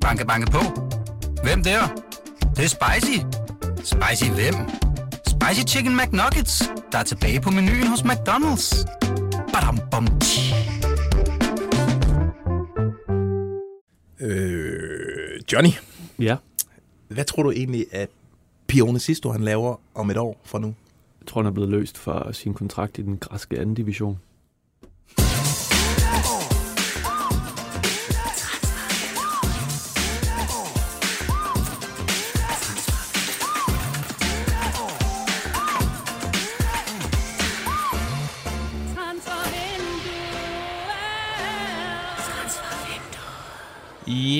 Banke, banke på. Hvem der? Det, det er spicy. Spicy hvem? Spicy Chicken McNuggets, der er tilbage på menuen hos McDonald's. Badum, bom, tji. Øh, Johnny, Ja, hvad tror du egentlig, at Pione Sisto han laver om et år fra nu? jeg tror, han er blevet løst fra sin kontrakt i den græske anden division.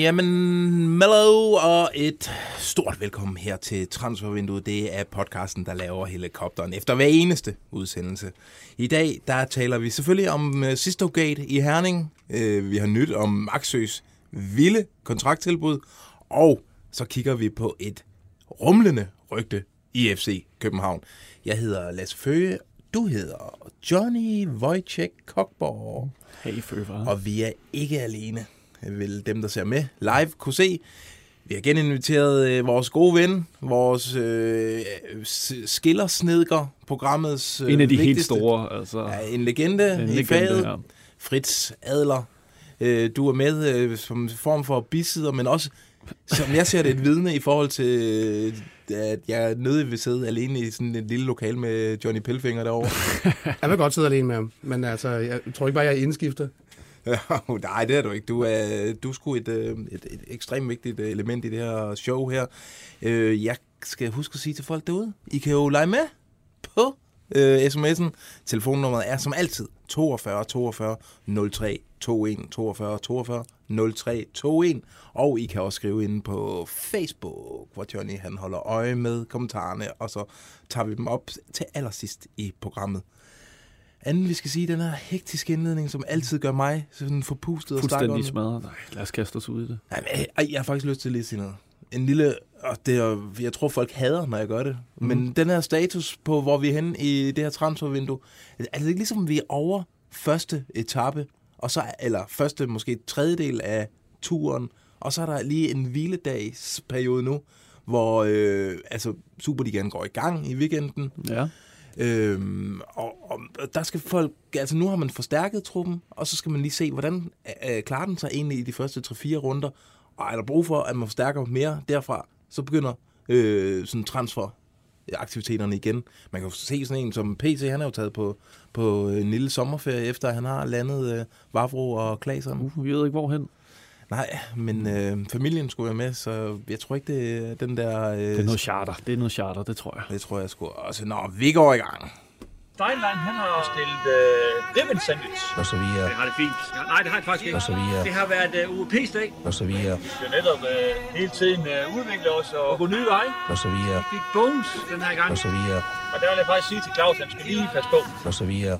Jamen, Mellow og et stort velkommen her til Transfervinduet. Det er podcasten, der laver helikopteren efter hver eneste udsendelse. I dag, der taler vi selvfølgelig om uh, Sisto Gate i Herning. Uh, vi har nyt om Maxøs vilde kontrakttilbud. Og så kigger vi på et rumlende rygte i FC København. Jeg hedder Lasse Føge. Du hedder Johnny Wojciech Kokborg. Hey, føfar. Og vi er ikke alene, vil dem, der ser med live, kunne se. Vi har geninviteret øh, vores gode ven, vores øh, skillersnedker, programmets øh, En af de helt vigtigste. store, altså. Ja, en legende en i legende, faget. ja. Fritz Adler. Øh, du er med øh, som form for bisidder, men også, som jeg ser det, et vidne i forhold til, øh, at jeg nødig vil sidde alene i sådan et lille lokal med Johnny Pelfinger derovre. Jeg vil godt sidde alene med ham, men altså, jeg tror ikke bare, jeg er indskifter. Nej, det er du ikke. Du er, du er sgu et, øh, et, et ekstremt vigtigt øh, element i det her show her. Øh, jeg skal huske at sige til folk derude, I kan jo lege med på øh, sms'en. Telefonnummeret er som altid 42 42 03 21 42 42 03 21. Og I kan også skrive ind på Facebook, hvor Johnny han holder øje med kommentarerne, og så tager vi dem op til allersidst i programmet. Anden, vi skal sige, den her hektiske indledning, som altid gør mig sådan forpustet og Fuldstændig stakåndet. smadret. Nej, lad os kaste os ud i det. Ej, men, ej, jeg har faktisk lyst til at sige noget. En lille, og det er, jeg tror folk hader, når jeg gør det, mm. men den her status på, hvor vi er henne i det her transfervindue, er det ikke ligesom, vi er over første etape, og så, eller første, måske tredjedel af turen, og så er der lige en hviledagsperiode nu, hvor øh, altså, Superligaen går i gang i weekenden, Ja. Øhm, og, og der skal folk, altså nu har man forstærket truppen, og så skal man lige se, hvordan øh, klarer den sig egentlig i de første 3-4 runder, og er der brug for, at man forstærker mere derfra, så begynder øh, sådan transfer aktiviteterne igen. Man kan jo se sådan en som PC, han er jo taget på, på en lille sommerferie, efter han har landet øh, Vavro og Klaseren. Uh, vi ved ikke, hvorhen. Nej, men øh, familien skulle være med, så jeg tror ikke, det er den der... Øh, Det er noget charter. Det er noget charter, det tror jeg. det tror jeg sgu også. Nå, vi går i gang. Steinlein, han har stillet øh, ribbon sandwich. og så videre, Det har det fint. Ja, nej, det har det faktisk ikke. og så videre, Det har været øh, UEP-dag. og så videre, Vi skal netop øh, hele tiden øh, udvikle os og gå nye veje. og så videre, Vi fik bones den her gang. og så videre, Og der vil jeg faktisk sige til Claus, at han skal lige passe på. og så videre.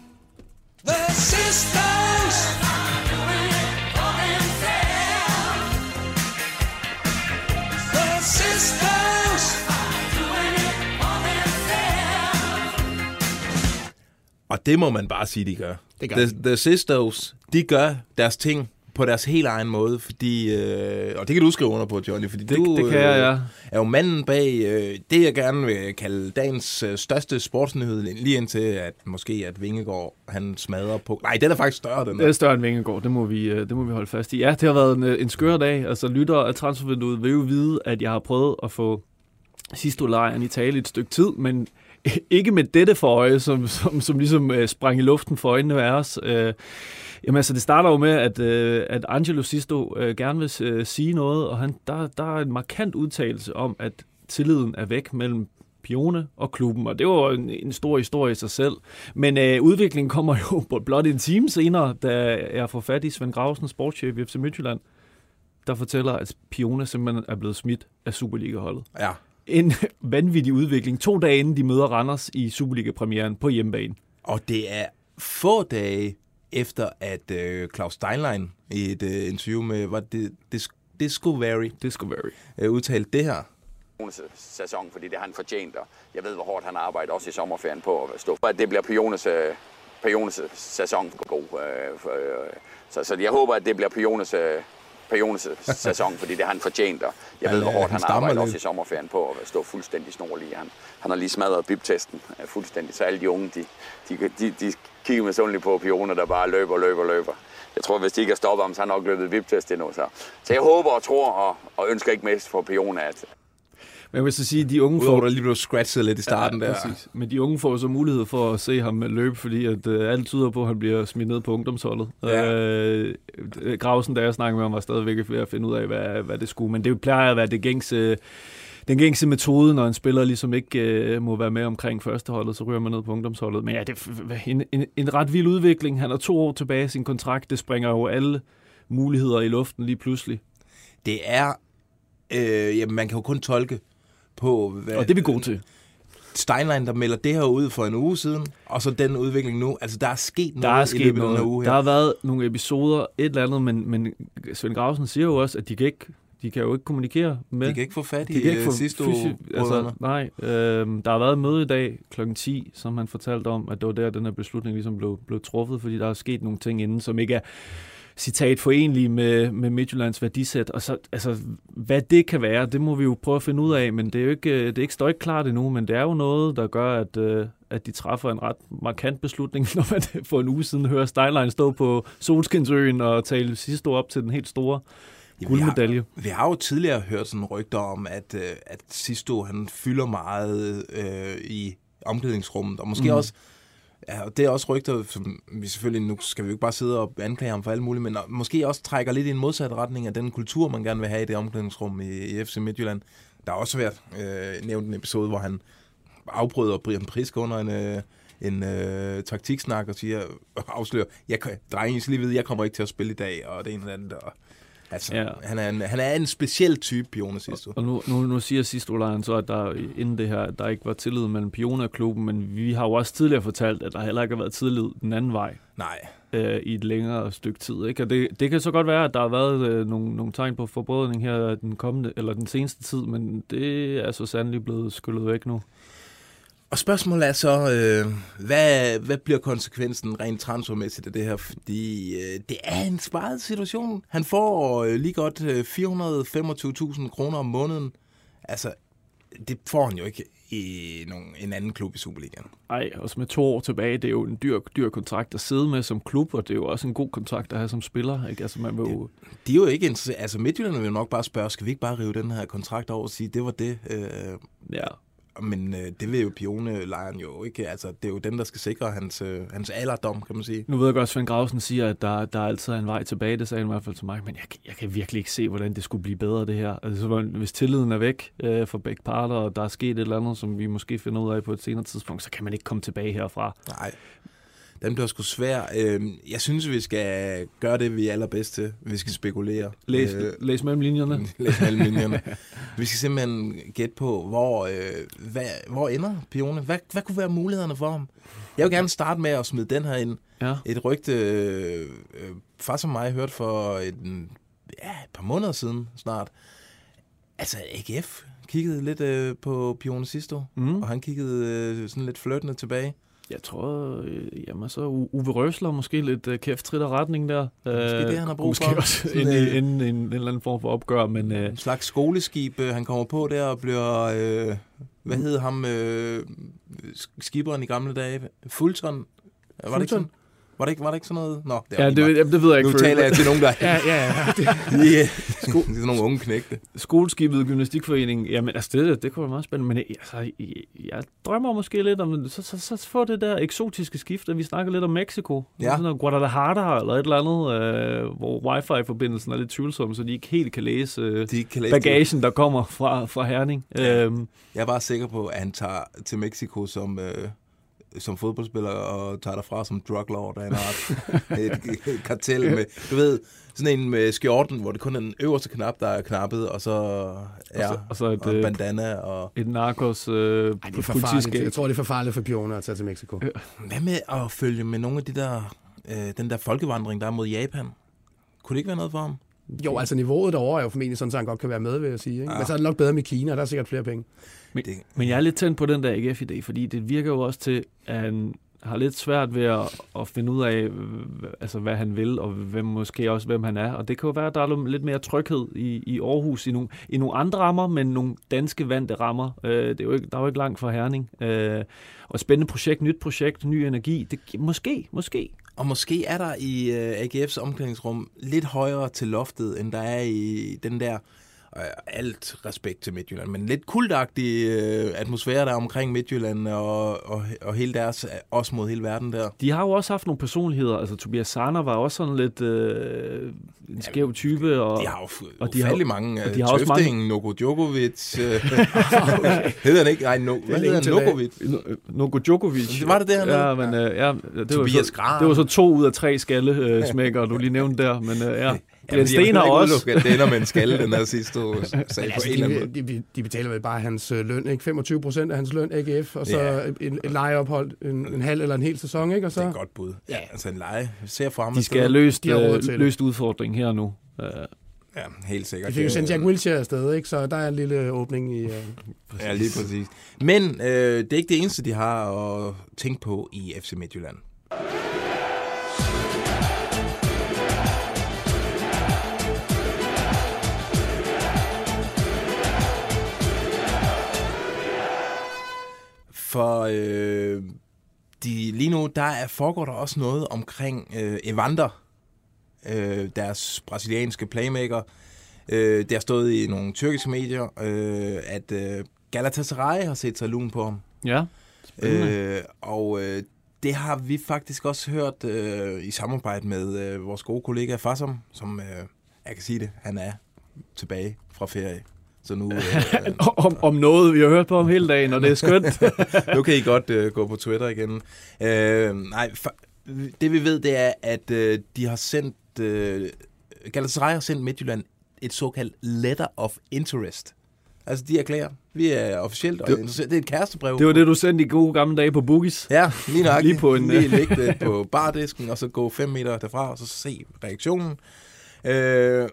Og det må man bare sige, de gør. Det gør the, the Sisters, de gør deres ting på deres helt egen måde, fordi, øh, og det kan du skrive under på, Johnny, fordi Det, du det kan jeg, ja. øh, er jo manden bag øh, det, jeg gerne vil kalde dagens øh, største sportsnyhed, lige indtil at måske at Vingegaard, han smadrer på... Nej, den er faktisk større, den Det er der. større end Vingegaard, det må, vi, øh, det må vi holde fast i. Ja, det har været en, øh, en skør dag. Altså, lytter af transfervinduet vil jo vide, at jeg har prøvet at få sidste lejren i tale et stykke tid, men ikke med dette for øje, som, som, som ligesom øh, sprang i luften for øjnene af os. Øh, jamen altså, det starter jo med, at, øh, at Angelo Sisto øh, gerne vil øh, sige noget, og han, der, der er en markant udtalelse om, at tilliden er væk mellem Pione og klubben, og det var en, en stor historie i sig selv. Men øh, udviklingen kommer jo på blot en time senere, da jeg får fat i Svend Grausen, sportschef i FC Midtjylland, der fortæller, at Pione simpelthen er blevet smidt af Superliga-holdet. Ja. En vanvittig udvikling. To dage inden de møder Randers i Superliga-premieren på hjemmebane. Og det er få dage efter, at øh, Claus Steinlein i et øh, interview med, var det, det, Discovery, Discovery. øh, udtalte det her. Piones sæson, fordi det har han fortjent, og jeg ved, hvor hårdt han arbejder også i sommerferien på at stå. for, At det bliver Piones, øh, Piones sæson god. øh, for, øh, Så, så jeg håber, at det bliver Piones, øh, Periones sæson, fordi det har han fortjent, og jeg ved, hvor hårdt han han arbejder lidt. også i sommerferien på at stå fuldstændig snorlig. Han, han har lige smadret bibtesten øh, fuldstændig, så alle de unge, de, de, de, de kigger med på Pione, der bare løber, løber, løber. Jeg tror, hvis de ikke har stoppet ham, så har han nok løbet viptest endnu. Så. så jeg håber og tror og, og ønsker ikke mest for Pione, at, Men jeg vil så sige, at de unge Udover, får... der lige blev scratchet lidt i starten der. Præcis. Men de unge får så mulighed for at se ham løbe, fordi at, øh, alt tyder på, at han bliver smidt ned på ungdomsholdet. Ja. Øh, Grausen, da jeg snakkede med ham, var stadigvæk ved at finde ud af, hvad, hvad det skulle. Men det plejer at være det gængse, den gængse metode, når en spiller ligesom ikke øh, må være med omkring førsteholdet, så ryger man ned på ungdomsholdet. Men ja, det er en, en, en ret vild udvikling. Han har to år tilbage i sin kontrakt. Det springer jo alle muligheder i luften lige pludselig. Det er... Øh, jamen, man kan jo kun tolke på, hvad... Og det er vi gode til. Steinlein, der melder det her ud for en uge siden, og så den udvikling nu. Altså, der er sket noget Der er i sket løbet af den her noget. uge Der her. har været nogle episoder, et eller andet, men, men Svend Grausen siger jo også, at de kan, ikke, de kan jo ikke kommunikere med... De kan ikke få fat i de kan ikke øh, få sidste fysi- altså, Nej, øh, der har været et møde i dag kl. 10, som han fortalte om, at det var der, den her beslutning ligesom blev, blev truffet, fordi der er sket nogle ting inden, som ikke er citat forenlige med, med Midtjyllands værdisæt. Og så, altså, hvad det kan være, det må vi jo prøve at finde ud af, men det er jo ikke, øh, det er ikke, står ikke klart endnu, men det er jo noget, der gør, at, øh, at de træffer en ret markant beslutning, når man for en uge siden hører Steinlein stå på Solskinsøen og tale sidste år op til den helt store Vi guldmedalje. Har, vi har jo tidligere hørt sådan rygter om, at, øh, at Sisto, han fylder meget øh, i omklædningsrummet, og måske mm. også Ja, og det er også rygter, som vi selvfølgelig, nu skal vi jo ikke bare sidde og anklage ham for alt muligt, men måske også trækker lidt i en modsat retning af den kultur, man gerne vil have i det omklædningsrum i, i FC Midtjylland. Der har også været øh, nævnt en episode, hvor han afbryder Brian Prisk under en, øh, en øh, taktiksnak og siger, afslører, jeg, drenge, I skal lige vide, jeg kommer ikke til at spille i dag, og det ene eller andet. Og, altså, Ja. han, er en, han er en speciel type, Pione Sisto. Og nu, nu, nu siger sidste Olejren så, at der inden det her, der ikke var tillid mellem Pione og klubben, men vi har jo også tidligere fortalt, at der heller ikke har været tillid den anden vej Nej, øh, i et længere stykke tid. Ikke? Og det, det kan så godt være, at der har været øh, nogle, nogle tegn på forbrødring her den kommende, eller den seneste tid, men det er så sandelig blevet skyllet væk nu. Og spørgsmålet er så, øh, hvad, hvad bliver konsekvensen rent transfermæssigt af det her? Fordi øh, det er en sparet situation. Han får øh, lige godt øh, 425.000 kroner om måneden. Altså, det får han jo ikke i nogen, en anden klub i Superligaen. Ej, også med to år tilbage, det er jo en dyr, dyr kontrakt at sidde med som klub, og det er jo også en god kontrakt at have som spiller. Ikke? Altså, man vil jo, De er jo ikke. Altså, Midtjylland vil jo nok bare spørge, skal vi ikke bare rive den her kontrakt over og sige, det var det? Øh, ja, men øh, det vil jo Pione-lejren jo ikke. Altså, det er jo den, der skal sikre hans, øh, hans alderdom, kan man sige. Nu ved jeg godt, at Svend Grausen siger, at der, der altid er en vej tilbage. Det sagde han i hvert fald til mig. Men jeg, jeg kan virkelig ikke se, hvordan det skulle blive bedre, det her. Altså, hvis tilliden er væk øh, for begge parter, og der er sket et eller andet, som vi måske finder ud af på et senere tidspunkt, så kan man ikke komme tilbage herfra. Nej, den bliver sgu svær. Øhm, Jeg synes, vi skal gøre det, vi er allerbedst til. Vi skal spekulere. Læs, Øh, øh, læs mellem linjerne. Læs mellem linjerne. Vi skal simpelthen gætte på, hvor, øh, hvad, hvor ender Pione? Hvad, hvad kunne være mulighederne for ham? Jeg vil gerne starte med at smide den her ind. Ja. Et rygte, øh, øh, far som mig hørte for et, ja, et par måneder siden snart. Altså, AGF kiggede lidt øh, på Pione sidste år, Mm. og han kiggede øh, sådan lidt flirtende tilbage. Jeg tror, øh, jamen så Uwe Røsler måske lidt øh, kæft trit retning der. Måske det, han har brug måske for. også Sådan, ind i øh, en, en, en, eller anden form for opgør, men øh, En slags skoleskib, øh, han kommer på der og bliver... Øh, hvad hed ham? Øh, skiberen i gamle dage? Fulton? Var det ikke sådan? Var det ikke, var det ikke sådan noget? Nå, det ja, det, meget. det, det ved jeg ikke. Nu taler jeg til nogen, der Ja, ja, ja. de, det er sådan nogle unge knægte. Skoleskibet Gymnastikforening, jamen altså det, det kunne være meget spændende, men altså, jeg, jeg drømmer måske lidt om, så, så, så få det der eksotiske skift, at vi snakker lidt om Mexico, Ja. sådan noget Guadalajara eller et eller andet, øh, hvor wifi-forbindelsen er lidt tvivlsom, så de ikke helt kan læse øh, De kan læse det. bagagen, der kommer fra, fra Herning. Ja. Øhm, Jeg er bare sikker på, at han tager til Mexico som, øh, som fodboldspiller og tager derfra som drug lord af en art. et, et kartel med, du ved, sådan en med skjorten, hvor det kun er den øverste knap, der er knappet, og så, ja, og så, og så et, og øh, bandana og... et narkos øh, Ej, det er for farligt. politiskab. Jeg tror, det er for farligt for Pione at tage til Mexico. Hvad med at følge med nogle af de der, øh, den der folkevandring, der er mod Japan? Kunne det ikke være noget for ham? Jo, altså niveauet derovre er jo formentlig sådan, så han godt kan være med, vil jeg sige. Ikke? Ja. Men så er det nok bedre med Kina, der er sikkert flere penge. Men, Det- men jeg er lidt tændt på den der AGF-idé, fordi det virker jo også til, at han har lidt svært ved at, at finde ud af, altså, hvad han vil, og hvem, måske også, hvem han er. Og det kan jo være, at der er lidt mere tryghed i, i Aarhus, i nogle, i nogle andre rammer, men nogle danske vante rammer. Øh, det er jo ikke, der er jo ikke langt fra Herning. Øh, og spændende projekt, nyt projekt, ny energi. Det, måske, måske. Og måske er der i øh, AGF's omklædningsrum lidt højere til loftet, end der er i den der øh, alt respekt til Midtjylland, men lidt kultagtig øh, atmosfære der omkring Midtjylland og, og, og hele deres, også mod hele verden der. De har jo også haft nogle personligheder, altså Tobias Sarner var også sådan lidt øh, en skæv type. Og, de har jo og de har, mange, og de har Tøfting, også mange... Noko Djokovic, øh, hedder han ikke? Nej, no, hvad hedder han? Nokovic? Noko Djokovic. Det var det det, han Ja, men øh, ja, det, var så, det var så to ud af tre skalle øh, smækker, du lige nævnte der, men øh, ja. Glenn Sten har også... At det ender med en skalle, den her sidste. Sag altså, de, de, de, betaler vel bare hans øh, løn, ikke? 25 procent af hans løn, AGF, og så ja. en, en lejeophold, en, en halv eller en hel sæson, ikke? Og så... Det er et godt bud. Ja. Altså en leje. Ser for ham. De skal have løst, de øh, løst udfordringen her nu. Uh, Ja, helt sikkert. De fik jo sendt Jack Wilshere afsted, ikke? så der er en lille åbning i... Uh... ja, lige præcis. Men øh, det er ikke det eneste, de har at tænke på i FC Midtjylland. For øh, de, lige nu, der er, foregår der også noget omkring øh, Evander, øh, deres brasilianske playmaker. Øh, det har stået i nogle tyrkiske medier, øh, at øh, Galatasaray har set sig lun på ham. Ja, øh, Og øh, det har vi faktisk også hørt øh, i samarbejde med øh, vores gode kollega Fassam, som, øh, jeg kan sige det, han er tilbage fra ferie. Så nu, øh, om, om noget, vi har hørt på om hele dagen, og det er skønt. nu kan I godt øh, gå på Twitter igen. Øh, nej, for, det vi ved, det er, at øh, de har sendt, øh, Galatasaray har sendt Midtjylland et såkaldt letter of interest. Altså, de erklærer, vi er officielt og det, Det er et kærestebrev. Det var det, du sendte i gode gamle dage på Boogies. Ja, lige nok. lige på en... lige lægge det på bardisken, og så gå fem meter derfra, og så se reaktionen. Øh,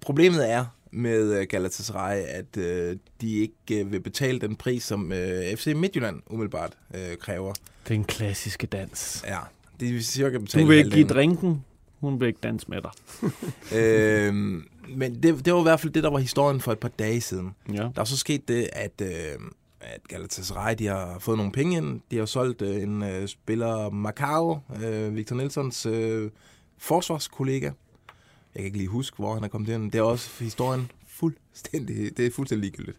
problemet er, med øh, Galatasaray, at øh, de ikke øh, vil betale den pris, som øh, FC Midtjylland umiddelbart øh, kræver. Den klassiske dans. Ja, det vil cirka betale Du vil ikke give drinken, hun vil ikke danse med dig. øh, men det, det var i hvert fald det, der var historien for et par dage siden. Ja. Der er så sket det, at, øh, at Galatasaray de har fået nogle penge ind. De har solgt øh, en øh, spiller Macau, øh, Victor Nelsons øh, forsvarskollega, jeg kan ikke lige huske, hvor han er kommet ind. Det er også historien fuldstændig, det er fuldstændig ligegyldigt.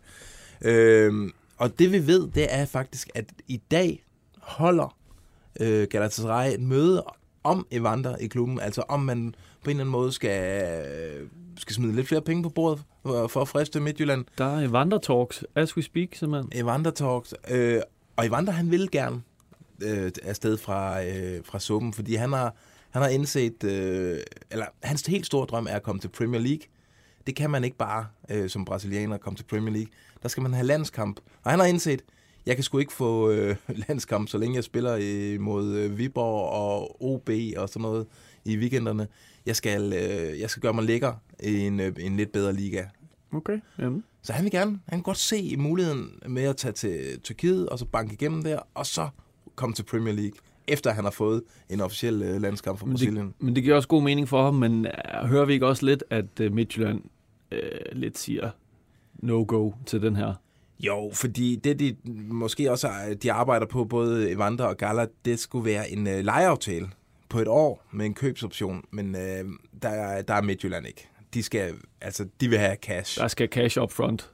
Øhm, og det vi ved, det er faktisk, at i dag holder øh, Galatasaray et møde om Evander i klubben, altså om man på en eller anden måde skal, skal smide lidt flere penge på bordet for at friste Midtjylland. Der er Evander Talks, as we speak, simpelthen. Evander Talks, øh, og Evander han vil gerne øh, afsted fra, øh, fra suppen, fordi han har, han har indset, øh, eller hans helt store drøm er at komme til Premier League. Det kan man ikke bare øh, som brasilianer komme til Premier League. Der skal man have landskamp. Og han har indset, jeg kan sgu ikke få øh, landskamp, så længe jeg spiller øh, mod øh, Viborg og OB og sådan noget i weekenderne. Jeg skal, øh, jeg skal gøre mig lækker i en, øh, en lidt bedre liga. Okay, jamen. Så han vil gerne, han kan godt se muligheden med at tage til Tyrkiet, og så banke igennem der, og så komme til Premier League efter han har fået en officiel øh, landskamp for men Brasilien. Det, men det giver også god mening for ham, men uh, hører vi ikke også lidt, at uh, Midtjylland uh, lidt siger no-go til den her? Jo, fordi det de måske også de arbejder på, både Evander og Gala, det skulle være en uh, lejeaftale på et år med en købsoption, men uh, der, der er Midtjylland ikke. De skal, altså, de vil have cash. Der skal cash up front.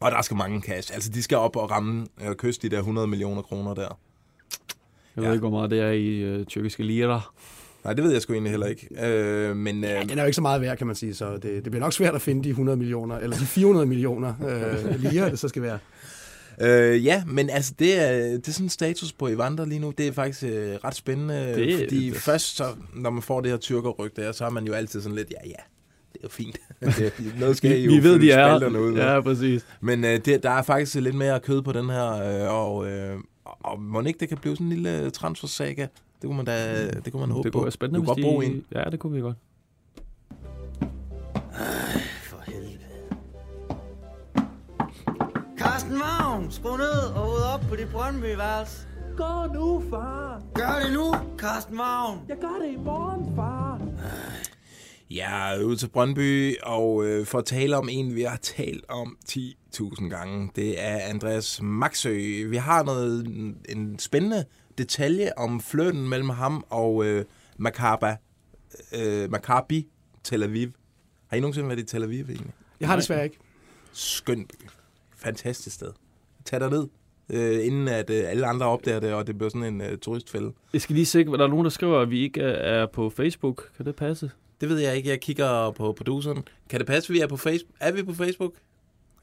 Og der skal mange cash. Altså, de skal op og ramme og kysse de der 100 millioner kroner der. Jeg ja. ved ikke, hvor meget det er i øh, tyrkiske lira. Nej, det ved jeg sgu egentlig heller ikke. Øh, men, øh, ja, den er jo ikke så meget værd, kan man sige, så det, det bliver nok svært at finde de 100 millioner, eller de 400 millioner øh, lira, det så skal være. Øh, ja, men altså, det er, det er sådan en status på Evander lige nu. Det er faktisk øh, ret spændende, det, fordi det. først, så, når man får det her tyrkerryg der, så er man jo altid sådan lidt, ja, ja, det er jo fint. det, noget skal I jo vi ved, de er. Ud, ja, præcis. Men øh, det, der er faktisk lidt mere kød på den her, øh, og, øh, og må ikke det kan blive sådan en lille transfer-saga? Det kunne man da det kunne man håbe det kunne på. være spændende, du hvis de... en. Ja, det kunne vi godt. Ej, for helvede. Carsten Vagn, skru ned og ud op på dit brøndby -værelse. går nu, far. Gør det nu, Carsten Vagn. Jeg gør det i morgen, far. Jeg er ude til Brøndby, og øh, for at tale om en, vi har talt om 10.000 gange. Det er Andreas Maxø. Vi har noget, en spændende detalje om fløten mellem ham og øh, Maccabi, øh, Maccabi Tel Aviv. Har I nogensinde været i Tel Aviv egentlig? Jeg har det desværre ikke. Skøn by. Fantastisk sted. Tag dig ned, øh, inden at øh, alle andre opdager det, og det bliver sådan en øh, turistfælde. Jeg skal lige se, der er nogen, der skriver, at vi ikke er på Facebook. Kan det passe? Det ved jeg ikke. Jeg kigger på produceren. Kan det passe, at vi er på Facebook? Er vi på Facebook?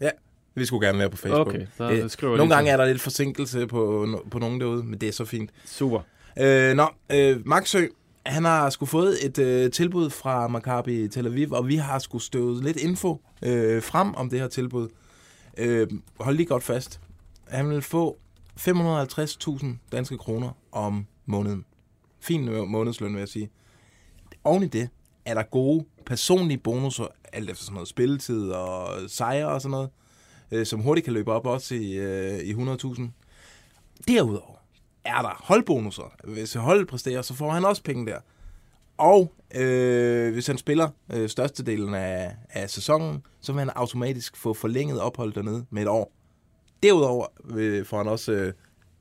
Ja, vi skulle gerne være på Facebook. Okay, der Øh, skriver Nogle gange er der lidt forsinkelse på, på nogen derude, men det er så fint. Super. Øh, nå, øh, Maxø, han har sgu fået et øh, tilbud fra Maccabi Tel Aviv, og vi har sgu støvet lidt info øh, frem om det her tilbud. Øh, hold lige godt fast. Han vil få 550.000 danske kroner om måneden. Fin månedsløn, vil jeg sige. Oven i det er der gode personlige bonusser, alt efter sådan noget spilletid og sejre og sådan noget, øh, som hurtigt kan løbe op også i, øh, i 100.000. Derudover er der holdbonusser. Hvis holdet præsterer, så får han også penge der. Og øh, hvis han spiller øh, størstedelen af, af sæsonen, så vil han automatisk få forlænget ophold dernede med et år. Derudover øh, får han også øh,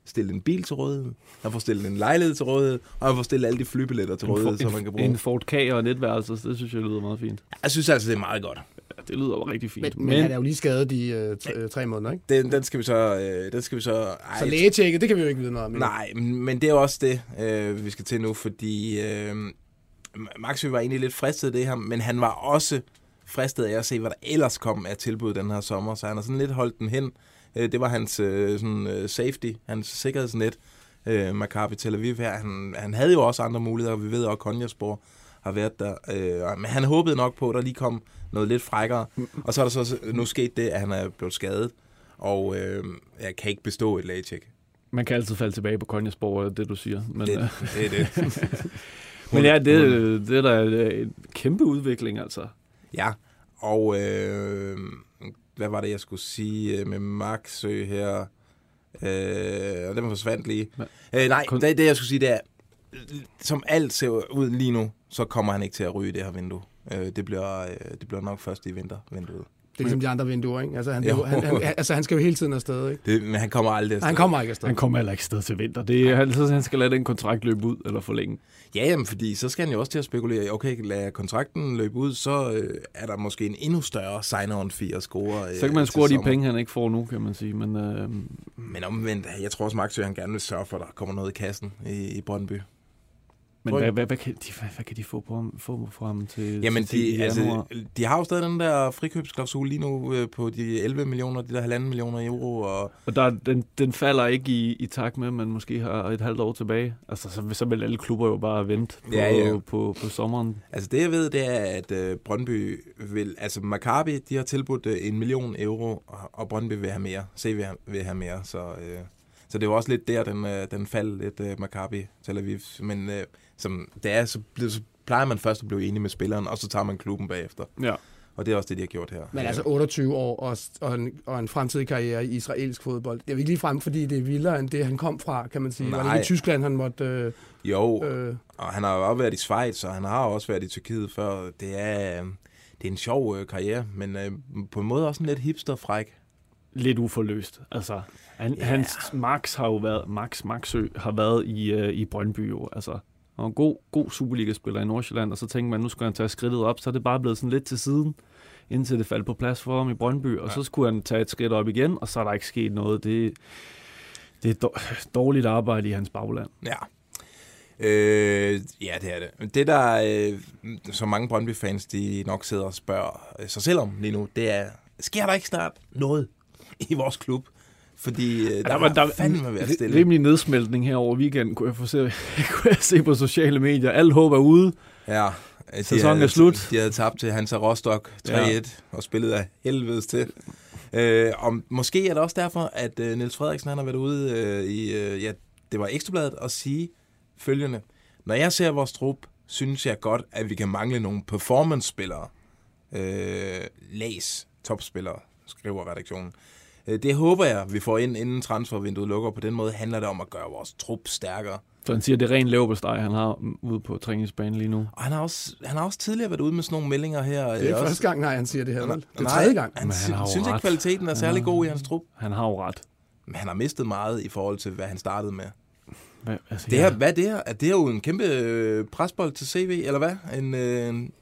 stillet en bil til rådighed, han får stillet en lejlighed til rådighed, og han får stillet alle de flybilletter til rådighed, som man kan bruge. En Ford K og en etværelse, det synes jeg lyder meget fint. Jeg synes altså, det er meget godt. Ja, det lyder rigtig fint. Men, men, men han er jo lige skadet i øh, tre, øh, tre måneder, ikke? Den, den skal vi så... Øh, den skal vi så ej, Så lægetjekket, det kan vi jo ikke vide noget om. Nej, men det er jo også det, øh, vi skal til nu, fordi øh, Maxø var egentlig lidt fristet af det her, men han var også fristet af at se, hvad der ellers kom af tilbud den her sommer, så han har sådan lidt holdt den hen. Øh, det var hans øh, sådan, øh, safety, hans sikkerhedsnet, øh, Maccabi Tel Aviv her. Han, han havde jo også andre muligheder, vi ved også, at Konjaspor har været der. Øh, men han håbede nok på, at der lige kom noget lidt frækkere. Og så er der så nu sket det, at han er blevet skadet, og øh, jeg kan ikke bestå et lægetjek. Man kan altid falde tilbage på Konjasborg, det du siger. Men, Det, øh, det er det. men ja, det, det er da en kæmpe udvikling, altså. Ja, og øh, hvad var det, jeg skulle sige øh, med Maxø her? Øh, og den forsvandt lige. Øh, nej, kun- det, det jeg skulle sige, det er, som alt ser ud lige nu, så kommer han ikke til at ryge det her vindue. Øh, det, bliver, øh, det bliver nok først i vintervinduet. Det er ligesom de andre vinduer, ikke? Altså han, Jo. han, han, altså, han skal jo hele tiden afsted, ikke? Det, men han kommer aldrig afsted. Han kommer ikke afsted. Han kommer heller ikke sted til vinter. Det er, han, så han skal lade den kontrakt løbe ud, eller forlænge. Ja, jamen, fordi så skal han jo også til at spekulere. i, Okay, lad kontrakten løbe ud, så øh, er der måske en endnu større sign-on fee at score. øh, Så kan man score de sommer. penge, han ikke får nu, kan man sige. Men øh, Men omvendt, jeg tror også, Maxø han gerne vil sørge for, at der kommer noget i kassen i, i Brøndby. Men hvad, hvad, hvad, kan de, hvad, hvad kan de få på ham, få for ham til, Jamen, til, til de, altså, de har jo stadig den der frikøbsklausul lige nu øh, på de 11 millioner, de der halvanden millioner euro. Og, Og der, den, den falder ikke i, i takt med, at man måske har et halvt år tilbage. Altså, så, så vil alle klubber jo bare vente på, Ja, ja. på, på sommeren. altså det jeg ved, det er, at øh, Brøndby vil, altså Maccabi, de har tilbudt øh, en million euro, og, og Brøndby vil have mere. Se vil have, vil have mere, så, øh, så det var også lidt der, den, øh, den faldt lidt, øh, Maccabi Tel Aviv. Men øh, som det er, så, bliver- så plejer man først at blive enig med spilleren, og så tager man klubben bagefter. Ja. Og det er også det, de har gjort her. Men altså 28 år og, og, en, og en fremtidig karriere i israelsk fodbold. Det er jo ikke lige frem, fordi det er vildere end det, han kom fra, kan man sige. Var det Nej. ikke i Tyskland, han måtte... Øh, Jo, øh, Og han har jo også været i Schweiz, og han har også været i Tyrkiet før. Det er, øh, det er en sjov øh, karriere, men øh, på en måde også en lidt hipsterfræk. Lidt uforløst. Altså, han, yeah. hans Max har jo været, Max Maxø har været i, øh, i Brøndby jo. Altså, var en god, god Superliga-spiller i Nordsjælland, og så tænkte man, nu skal han tage skridtet op, så er det bare blevet sådan lidt til siden, indtil det faldt på plads for ham i Brøndby, og ja. så skulle han tage et skridt op igen, og så er der ikke sket noget. Det, det er dår- dårligt arbejde i hans bagland. Ja. Øh, ja, det er det. Det, der øh, så mange Brøndby-fans, de nok sidder og spørger sig selv om lige nu, det er, sker der ikke snart noget i vores klub? Fordi øh, der, der var der, fandme været stille. Rimelig nedsmeltning her over weekenden, kunne jeg, få se, kunne jeg se på sociale medier. Alt håb er ude. Ja, Sæsonen er slut. De havde tabt til Hansa Rostock 3-1 ja. og spillet af helvedes til. Øh, og måske er det også derfor, at øh, Niels Frederiksen han har været ude øh, i, øh, ja, det var Ekstrabladet, at sige følgende. Når jeg ser vores trup, synes jeg godt, at vi kan mangle nogle performance-spillere. Øh, læs topspillere, skriver redaktionen. Øh, Det håber jeg, vi får ind, inden transfervinduet lukker. På den måde handler det om at gøre vores trup stærkere. Så han siger, at det er ren leverpostej, han har ude på træningsbanen lige nu. Og han har også, han har også tidligere været ude med sådan nogle meldinger her. Det er også. første gang, nej, han siger det her. vel? Det er Nej, tredje gang. Han, han han synes ikke, ret. kvaliteten er særlig god i hans trup. Han har jo ret. Men han har mistet meget i forhold til, hvad han startede med. Hvad, altså, Det her, hvad er det her? Er det her jo en kæmpe øh, presbold til CV, eller hvad? En, øh, en,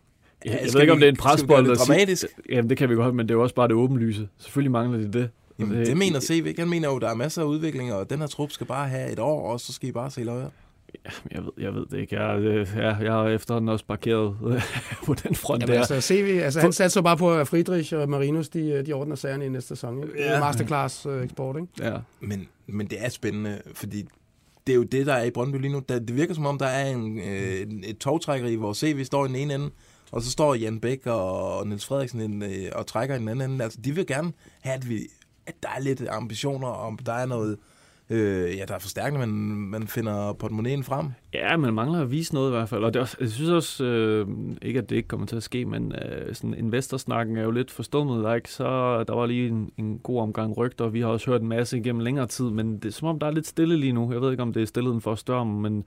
Ja, jeg skal ved ikke, om det er en skal presbold. det at sige- dramatisk? Jamen, det kan vi godt, men det er jo også bare det åbenlyse. Selvfølgelig mangler de det. Jamen, Øh, det mener CV ikke. Han mener jo, der er masser af udvikling, og den her trup skal bare have et år, og så skal I bare se løjer. Jeg ved, jeg ved det ikke. Jeg, øh, ja, jeg har efterhånden også parkeret på den front Jamen, der. altså, CV, altså, han satte så bare på, at Friedrich og Marinus, de, de ordner sagerne i næste sæson. Ikke? Er Ja. masterclass øh, eksport, ikke? Ja. Men, men det er spændende, fordi det er jo det, der er i Brøndby lige nu. Det virker som om, der er en, øh, et togtrækkeri, hvor CV står i den ene ende, og så står Jan Bæk og Niels Frederiksen øh, og trækker i den anden ende. Altså, de vil gerne have, at, vi, at der er lidt ambitioner, om der er noget, øh, ja, der er forstærkende, men man finder portemonnaien frem. Ja, man mangler at vise noget i hvert fald. Og det også, jeg synes også, øh, ikke at det ikke kommer til at ske, men øh, sådan investorsnakken er jo lidt forstummet. Der, ikke? Så, der var lige en, en god omgang rygter, og vi har også hørt en masse igennem længere tid, men det er som om, der er lidt stille lige nu. Jeg ved ikke, om det er stillheden for størmen, men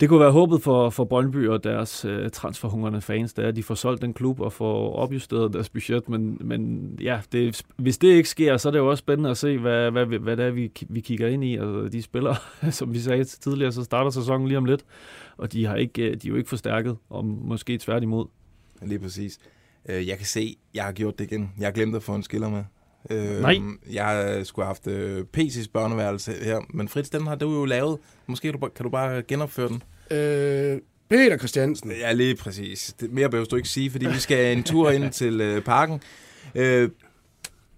det kunne være håbet for, for Brøndby og deres øh, transferhungrende fans, der er, at de får solgt den klub og får opjusteret deres budget. Men, men ja, det, hvis det ikke sker, så er det jo også spændende at se, hvad, hvad, hvad, det er, vi, vi kigger ind i. Altså, de spillere, som vi sagde tidligere, så starter sæsonen lige om lidt, og de, har ikke, de er jo ikke forstærket, og måske tværtimod. Lige præcis. Øh, jeg kan se, jeg har gjort det igen. Jeg har glemt at få en skiller med. Øh, Nej. Jeg skulle have haft øh, PC's børneværelse her, men Fritz, den har du jo lavet. Måske kan du, kan du bare genopføre den? Øh, Peter Christiansen. Ja, lige præcis. Det, mere behøver du ikke sige, fordi vi skal en tur ind til øh, parken. Øh,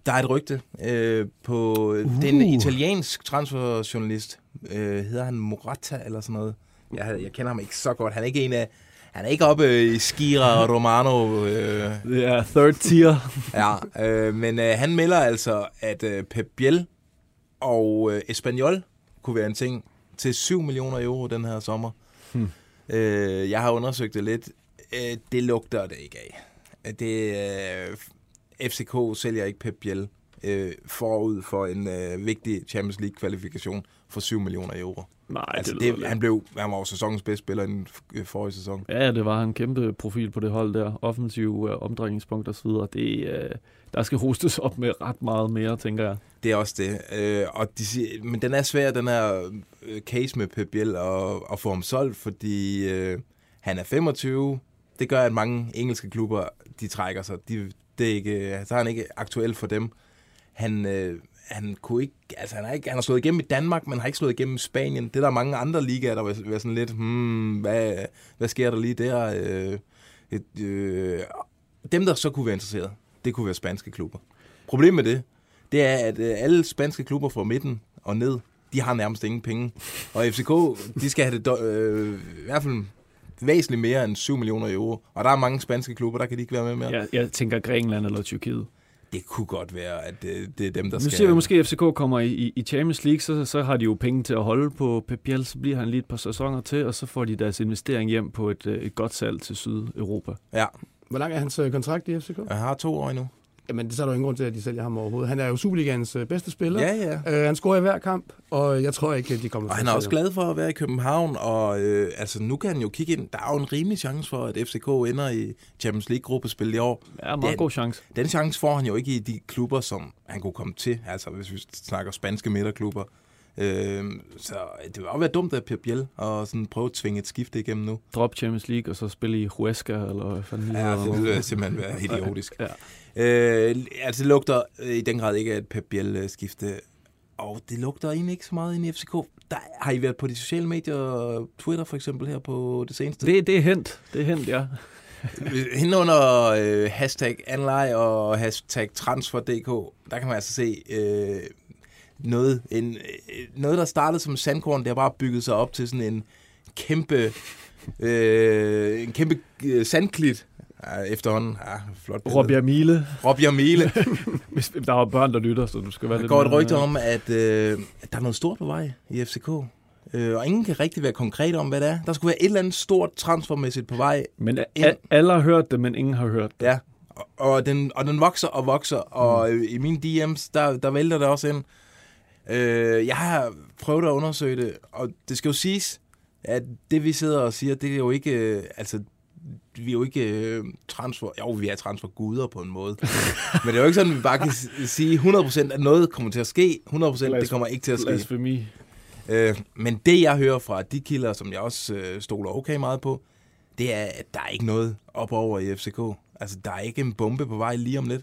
der er et rygte øh, på... Uh. Det er en italiensk transferjournalist. Øh, hedder han Morata eller sådan noget? Jeg, jeg kender ham ikke så godt. Han er ikke en af... Han er ikke oppe i Skira og Romano. Øh, er third tier. ja, øh, men øh, han melder altså, at øh, Pep Biel og øh, Espanyol kunne være en ting til 7 millioner euro den her sommer. Hmm. Øh, jeg har undersøgt det lidt. Øh, det lugter det ikke af. Det, øh, FCK sælger ikke Pep Biel øh, forud for en øh, vigtig Champions League-kvalifikation for 7 millioner euro. Nej, altså, det, det, han, blev, han var jo sæsonens bedste spiller i den øh, forrige sæson. Ja, det var en kæmpe profil på det hold der. Offensiv øh, omdrejningspunkt og så videre. Det, øh, der skal hostes op med ret meget mere, tænker jeg. Det er også det. Øh, og de siger, men den er svær, den her øh, case med Pep Biel, at, at få ham solgt, fordi øh, han er 25. Det gør, at mange engelske klubber, de trækker sig. De, det er ikke, så er han ikke aktuel for dem. Han, øh, han kunne ikke, altså han, har, ikke, han har slået igennem i Danmark, men har ikke slået igennem i Spanien. Det er der mange andre ligaer, der vil være sådan lidt, hmm, hvad, hvad sker der lige der? Øh, et, øh, dem, der så kunne være interesseret, det kunne være spanske klubber. Problemet med det, det er, at øh, alle spanske klubber fra midten og ned, de har nærmest ingen penge. Og FCK, de skal have det øh, i hvert fald væsentligt mere end 7 millioner euro. Og der er mange spanske klubber, der kan de ikke være med mere. Jeg, jeg tænker Grækenland eller Tyrkiet. Det kunne godt være, at det, det er dem, der Nu skal... siger vi måske, at FCK kommer i, i, Champions League, så, så har de jo penge til at holde på Pep Biel, så bliver han lige et par sæsoner til, og så får de deres investering hjem på et, øh, et godt salg til Sydeuropa. Ja, Hvor lang er hans øh, kontrakt i FCK? jeg har to år endnu. Jamen, så er der jo ingen grund til, at de sælger ham overhovedet. Han er jo Superligans øh, bedste spiller. Ja, ja. Øh, han scorer i hver kamp, og jeg tror ikke, at de kommer Og til han at er også glad for at være i København, og øh, altså, nu kan han jo kigge ind. Der er jo en rimelig chance for, at FCK ender i Champions League-gruppespil i år. Ja, meget Det- god chance. Den chance får han jo ikke i de klubber, som han kunne komme til. Altså, hvis vi snakker spanske midterklubber. Øh, så det vil også være dumt af Pep Biel at sådan prøve at tvinge et skifte igennem nu. Drop Champions League, og så spille i Huesca, eller hvad fanden Ja, det vil simpelthen være idiotisk. Ja. Øh, altså, det lugter øh, i den grad ikke af et Pep Biel-skifte. Og det lugter egentlig ikke så meget ind i FCK. Der, har I været på de sociale medier, Twitter for eksempel, her på det seneste? Det, det er hent. Det er hent, ja. Hende under øh, hashtag anlej og hashtag transfer.dk, der kan man altså se øh, noget, en, øh, noget, der startede som sandkorn, det har bare bygget sig op til sådan en kæmpe, øh, en kæmpe øh, sandklit ja, efterhånden. Ja, flot billede. Rob Jamile. Rob Jamile. Hvis der er børn, der lytter, så du skal være Der lidt går et rygte om, at, øh, at der er noget stort på vej i FCK. Øh, og ingen kan rigtig være konkret om, hvad det er. Der skulle være et eller andet stort transfermæssigt på vej. Men Ind. alle har hørt det, men ingen har hørt det. Ja, og, den, og den vokser og vokser, og mm. i mine DM's, der, der vælter det også ind. Øh, jeg har prøvet at undersøge det, og det skal jo siges, at det vi sidder og siger, det er jo ikke, øh, altså, vi er jo ikke øh, transfer, jo, vi er transferguder på en måde. Men det er jo ikke sådan, at vi bare kan sige 100% at noget kommer til at ske, 100% det kommer ikke til at ske. Blasfemi. Øh, men det, jeg hører fra de kilder, som jeg også øh, stoler okay meget på, det er, at der er ikke noget op over i FCK. Altså, der er ikke en bombe på vej lige om lidt.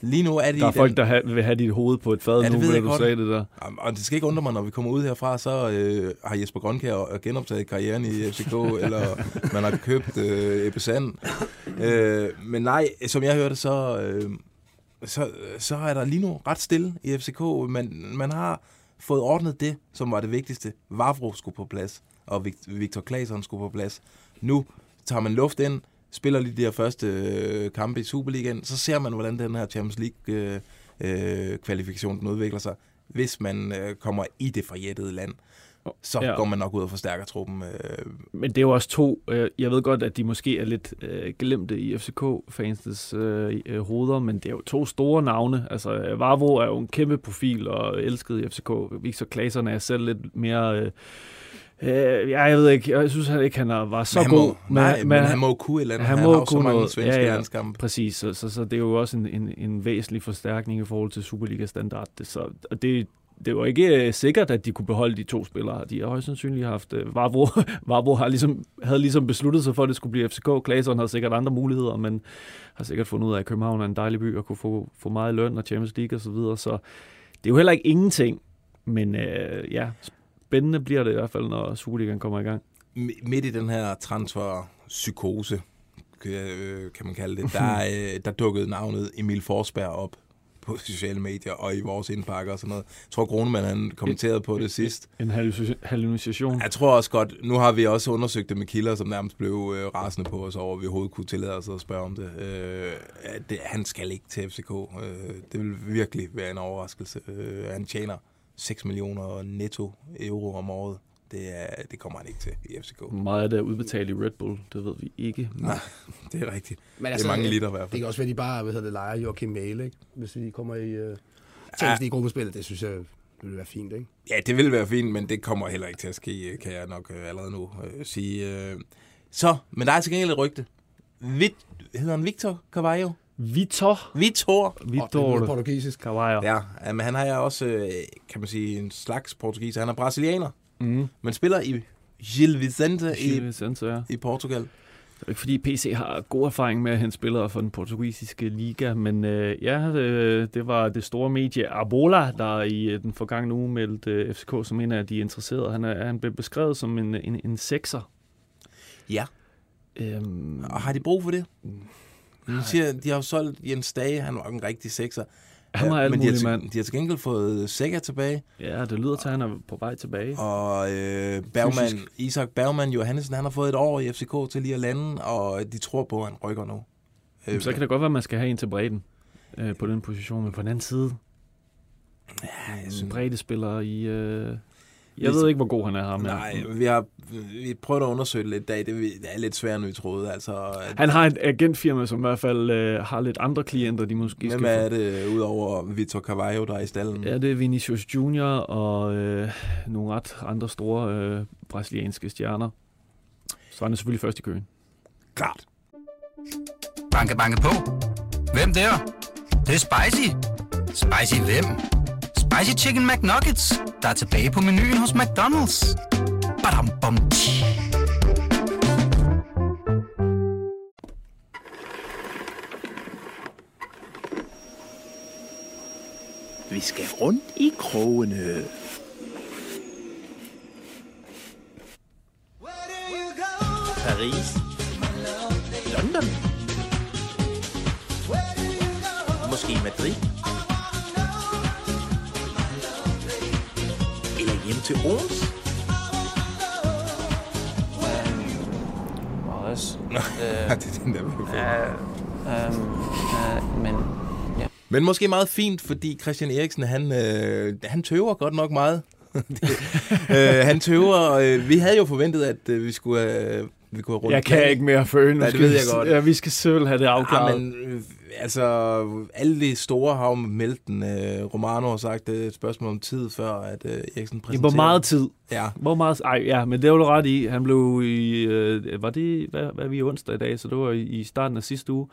Lige nu er de Der er folk, den, der ha- vil have dit hoved på et fad Ja, nu, ved jeg du godt. sagde det der. og det skal ikke undre mig, når vi kommer ud herfra, så øh, har Jesper Grønkær genoptaget karrieren i FCK, eller man har købt øh, Ebbe Sand. Øh, men nej, som jeg hørte, så, øh, så, så er der lige nu ret stille i FCK. Man, man har fået ordnet det, som var det vigtigste. Vavro skulle på plads, og Vic- Victor Claesson skulle på plads. Nu tager man luft ind, spiller lige de her første øh, kampe i Superligaen, så ser man, hvordan den her Champions League øh, øh, den udvikler sig. Hvis man øh, kommer i det forjættede land, så Ja. går man nok ud og forstærker truppen. Øh, Men det er jo også to. øh, Jeg ved godt, at de måske er lidt øh, glemte i FCK-fansens øh, øh, hoveder, men det er jo to store navne. Altså, Vavro er jo en kæmpe profil og elsket i FCK. Victor Claesson er selv lidt mere... Øh, øh, ja, jeg ved ikke. Jeg synes han ikke, han var så han god. Må, nej, men, men han må kunne eller andet. han Han, må har jo så kunne mange noget. svenske Ja, ja, landskampe. Præcis, så, så, så det er jo også en, en, en væsentlig forstærkning i forhold til Superliga-standard. Det, så, og det, det var ikke øh, sikkert, at de kunne beholde de to spillere. De har højst sandsynligt haft... Øh, Vavro, Vavro har ligesom, havde ligesom besluttet sig for, at det skulle blive FCK. Claesson havde sikkert andre muligheder, men har sikkert fundet ud af, at København er en dejlig by og kunne få, få meget løn og Champions League og så videre. Så det er jo heller ikke ingenting, men øh, ja, spændende bliver det i hvert fald, når Superligaen kommer i gang. Mi- Midt i den her transferpsykose, øh, kan man kalde det, der, øh, der dukkede navnet Emil Forsberg op på sociale medier og i vores indpakker og sådan noget. Jeg tror, Kronemann han kommenterede på det sidst. En halluci- hallucination. Jeg tror også godt, nu har vi også undersøgt det med kilder, som nærmest blev øh, rasende på os over, at vi overhovedet kunne tillade os at spørge om det. Øh, det. Han skal ikke til FCK. Øh, det vil virkelig være en overraskelse. Øh, han tjener 6 millioner netto euro om året. Det, er, det kommer han ikke til i FCK. Meget af det er udbetalt i Red Bull, det ved vi ikke. Nej, det er rigtigt. Men det er mange liter i hvert Det fald. kan også være, at de bare hvad hedder det, leger Joachim Mæle, ikke? hvis vi kommer i uh, Ja. Champions League gruppespillet. Det synes jeg det ville være fint, ikke? Ja, det vil være fint, men det kommer heller ikke til at ske, kan jeg nok øh, allerede nu øh, sige. Øh. Så, men der er til gengæld et rygte. Vit, hedder han Victor Carvalho? Vitor. Vitor. Er Vitor noget portugisisk. Cavallo. Ja, men han har jeg også, øh, kan man sige, en slags portugiser. Han er brasilianer, Mm. men spiller i Gil Vicente i, Chile, Santo, ja. i Portugal. Det er ikke fordi PC har god erfaring med at hente spillere fra den portugisiske liga, men øh, ja, øh, det var det store medie Abola, der i øh, den forgangne uge meldte øh, FCK som en af de interesserede. Han, er, han blev beskrevet som en, en, en sekser. Ja. Øhm, Og har de brug for det? De, siger, de har jo solgt Jens Dage, han var en rigtig sekser. han var alt men de har, mand. de har til gengæld fået Sækker tilbage, Ja, det lyder til, at han er på vej tilbage. og øh, Bergman, Fysisk. Isak Bergman Johansen, han har fået et år i FCK til lige at lande, og de tror på, at han rykker nu. Øh, Så kan det godt være, at man skal have en til bredden øh, på den position, men på den anden side, jeg en synes, breddespiller i... Øh, jeg ved ikke, hvor god han er ham. her. Nej, vi har vi prøvet at undersøge det lidt i dag. Det, det er lidt sværere, end vi troede. Altså, at- Han har et agentfirma, som i hvert fald øh, har lidt andre klienter, de måske Hvem skal er få. det, udover Vitor Carvalho, der er i stallen? Ja, det er Vinicius Junior og øh, nogle ret andre store øh, brasilianske stjerner. Så han er selvfølgelig først i køen. Klart. Banke, banke på. Hvem der? Det, det er spicy. Spicy hvem? Spicy Chicken McNuggets, der er tilbage på menuen hos McDonald's. Badum, bom, tji. Vi skal rundt i krogene. Paris. London. Måske Madrid. Til Ons. Også. Ja, det er den der. Øhm, øh, men Men måske meget fint, fordi Christian Eriksen, han, øh, han tøver godt nok meget. øh, han tøver. Øh, vi havde jo forventet, at øh, vi skulle have vi går rundt. Jeg kan ikke mere føle. Nu Nej, det ved jeg godt. Ja, vi skal selv have det afklaret. Ja, men øh, altså, alle de store har jo meldt den. Øh, Romano har sagt, det er et spørgsmål om tid, før at øh, Eriksen præsenterer. hvor meget tid? Ja. Hvor meget? Ej, ja, men det var du ret i. Han blev i, øh, var det, hvad, hvad er vi i onsdag i dag? Så det var i, i starten af sidste uge,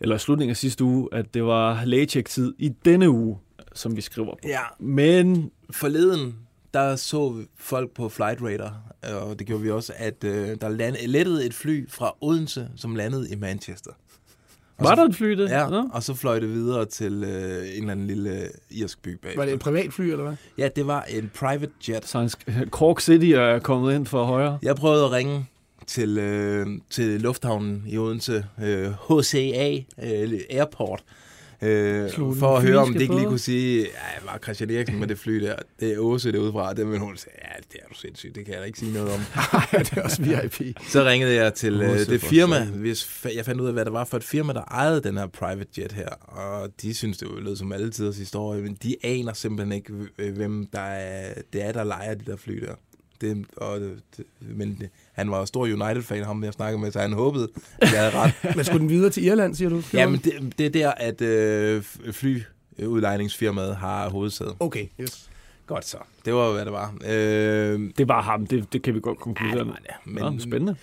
eller slutningen af sidste uge, at det var lægecheck-tid i denne uge, som vi skriver på. Ja. Men Forleden, der så folk på Flight Radar, og det gjorde vi også, at øh, der land, lettede et fly fra Odense, som landede i Manchester. Og var så- der et fly det? Ja, Nå? og så fløj det videre til øh, en eller anden lille øh, irsk by bag. Var det et privatfly, eller hvad? Ja, det var en private jet. Så sk- Cork City er kommet ind for højre. Jeg prøvede at ringe til, øh, til lufthavnen i Odense, øh, HCA øh, Airport, øh, den for at høre, om det ikke lige kunne sige, ja, var Christian Eriksen med det fly der, det er Åse derudefra, det vil hun sige, ja, det er du sindssygt, det kan jeg da ikke sige noget om. ja, det er også VIP. Så ringede jeg til øh, det firma, hvis jeg fandt ud af, hvad det var for et firma, der ejede den her private jet her, og de synes, det lød som alle tiders historie, men de aner simpelthen ikke, hvem der er, det er, der leger de der fly der. Det, og det, men det, han var jo stor United-fan, ham jeg snakkede med, så han håbede, at jeg havde ret. Men skulle den videre til Irland, siger du? ja, men det, det er der, at øh, flyudlejningsfirmaet har hovedsæde. Okay, yes. Godt så. Det var, hvad det var. Øh, Det var ham, det, det kan vi godt konkludere. Ja, det var det. Men, Nå, spændende.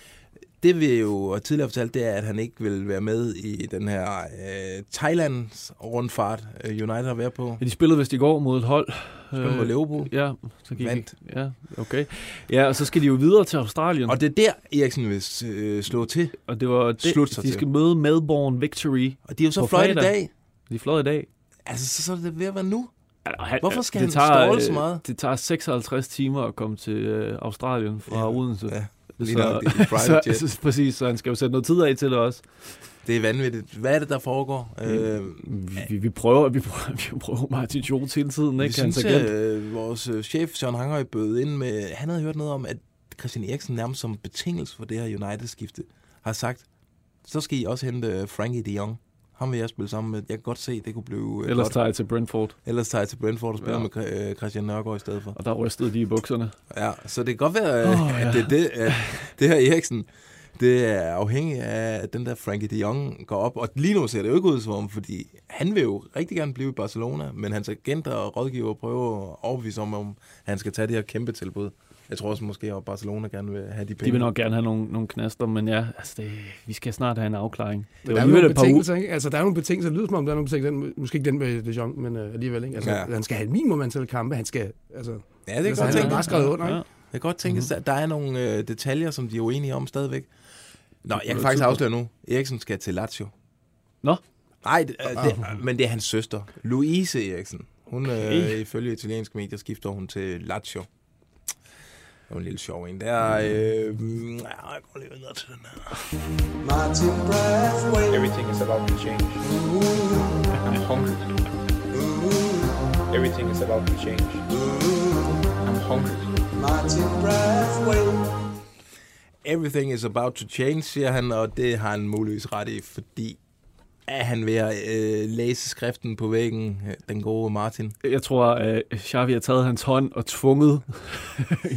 Det vi jo tidligere fortalt, det er, at han ikke vil være med i den her øh, Thailands rundfart, øh, United har været på. Ja, de spillede vist i går mod et hold. Spillede mod Liverpool. Ja, så gik Vandt. Ja, okay. Ja, og så skal de jo videre til Australien. Og det er der, Eriksen vil øh, slå til. Og det var det, Slut sig de til. skal møde Melbourne Victory. Og de er jo så fløjt i dag. De er fløjet i dag. Altså, så, så er det ved at være nu. Altså, han, Hvorfor skal det han tager, stråle så øh, meget? Det tager 56 timer at komme til øh, Australien fra Ja, Odense. ja. Lige nok, det er en private så, jet. så, præcis, så han skal jo sætte noget tid af til det også. Det er vanvittigt. Hvad er det, der foregår? Øh, Vi, vi, vi, prøver, vi, prøver, vi prøver Martin Schultz hele tiden, vi ikke? synes, Hans agent. øh, vores øh, chef, Søren Hanghøj, bød ind med... Han havde hørt noget om, at Christian Eriksen nærmest som betingelse for det her United-skifte har sagt, så skal I også hente øh, Frankie de Jong. Ham vil jeg spille sammen med. Jeg kan godt se, det kunne blive øh, Ellers godt. tager jeg til Brentford, Ellers tager jeg til Brentford og spiller Ja. med øh, Christian Nørgaard i stedet for. og der rystede de i bukserne. Ja, så det kan godt være, Åh, oh, ja. at det, det, at det her Eriksen, det er afhængigt af, at den der Frankie de Jong går op. Og lige nu ser det jo ikke ud som om, fordi han vil jo rigtig gerne blive i Barcelona, men hans agenter og rådgiver prøver at overbevise om, om han skal tage det her kæmpe tilbud. Jeg tror også måske, at Barcelona gerne vil have de penge. De vil nok gerne have nogle, nogle knaster, men ja, altså det, vi skal snart have en afklaring. Det Der er nogle et par uger. betingelser, ikke? Altså, der er nogle betingelser. Det lyder som om, der er nogle betingelser. Måske ikke den med De Jong, men uh, alligevel, ikke? Altså, Ja. han skal have et minimum antal kampe. Han skal, altså... Ja, det kan altså, godt han har tænke. bare skrevet under, ikke? Ja. Det kan godt tænkes, at der er nogle øh, detaljer, som de er uenige om stadigvæk. Nå, jeg kan faktisk afsløre nu. Eriksen skal til Lazio. Nå. Nej, det, øh, det, men det er hans søster, Louise Eriksen. Hun, øh, Okay. ifølge italienske medier, skifter hun til Lazio. Det var en lille sjov en. Der øh, mm, ja, jeg går lige videre til den her. Everything is about to change. I'm hungry. Everything is about to change. I'm hungry. Everything is about to change, siger han, og det har han muligvis ret i, fordi er han ved at øh, læse skriften på væggen, øh, den gode Martin? Jeg tror, at Xavi har taget hans hånd og tvunget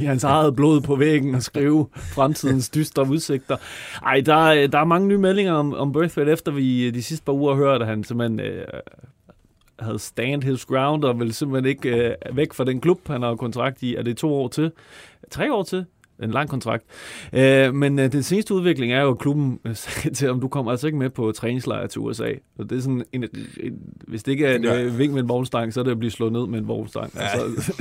i hans eget blod på væggen og skrive fremtidens dystre udsigter. Ej, der, øh, der er mange nye meldinger om, om Braithwaite, efter vi de sidste par uger hørte, at han simpelthen øh, havde stand his ground og vil simpelthen ikke øh, væk fra den klub, han har kontrakt i. Er det to år til? Tre år til? En lang kontrakt. Øh, men øh, den seneste udvikling er jo, at klubben øh, til, om du kommer altså ikke med på træningslejr til USA. Og det er sådan en, en hvis det ikke er en gør- øh, vink med en vognstang, så er det at blive slået ned med en vognstang. Ja, Altså,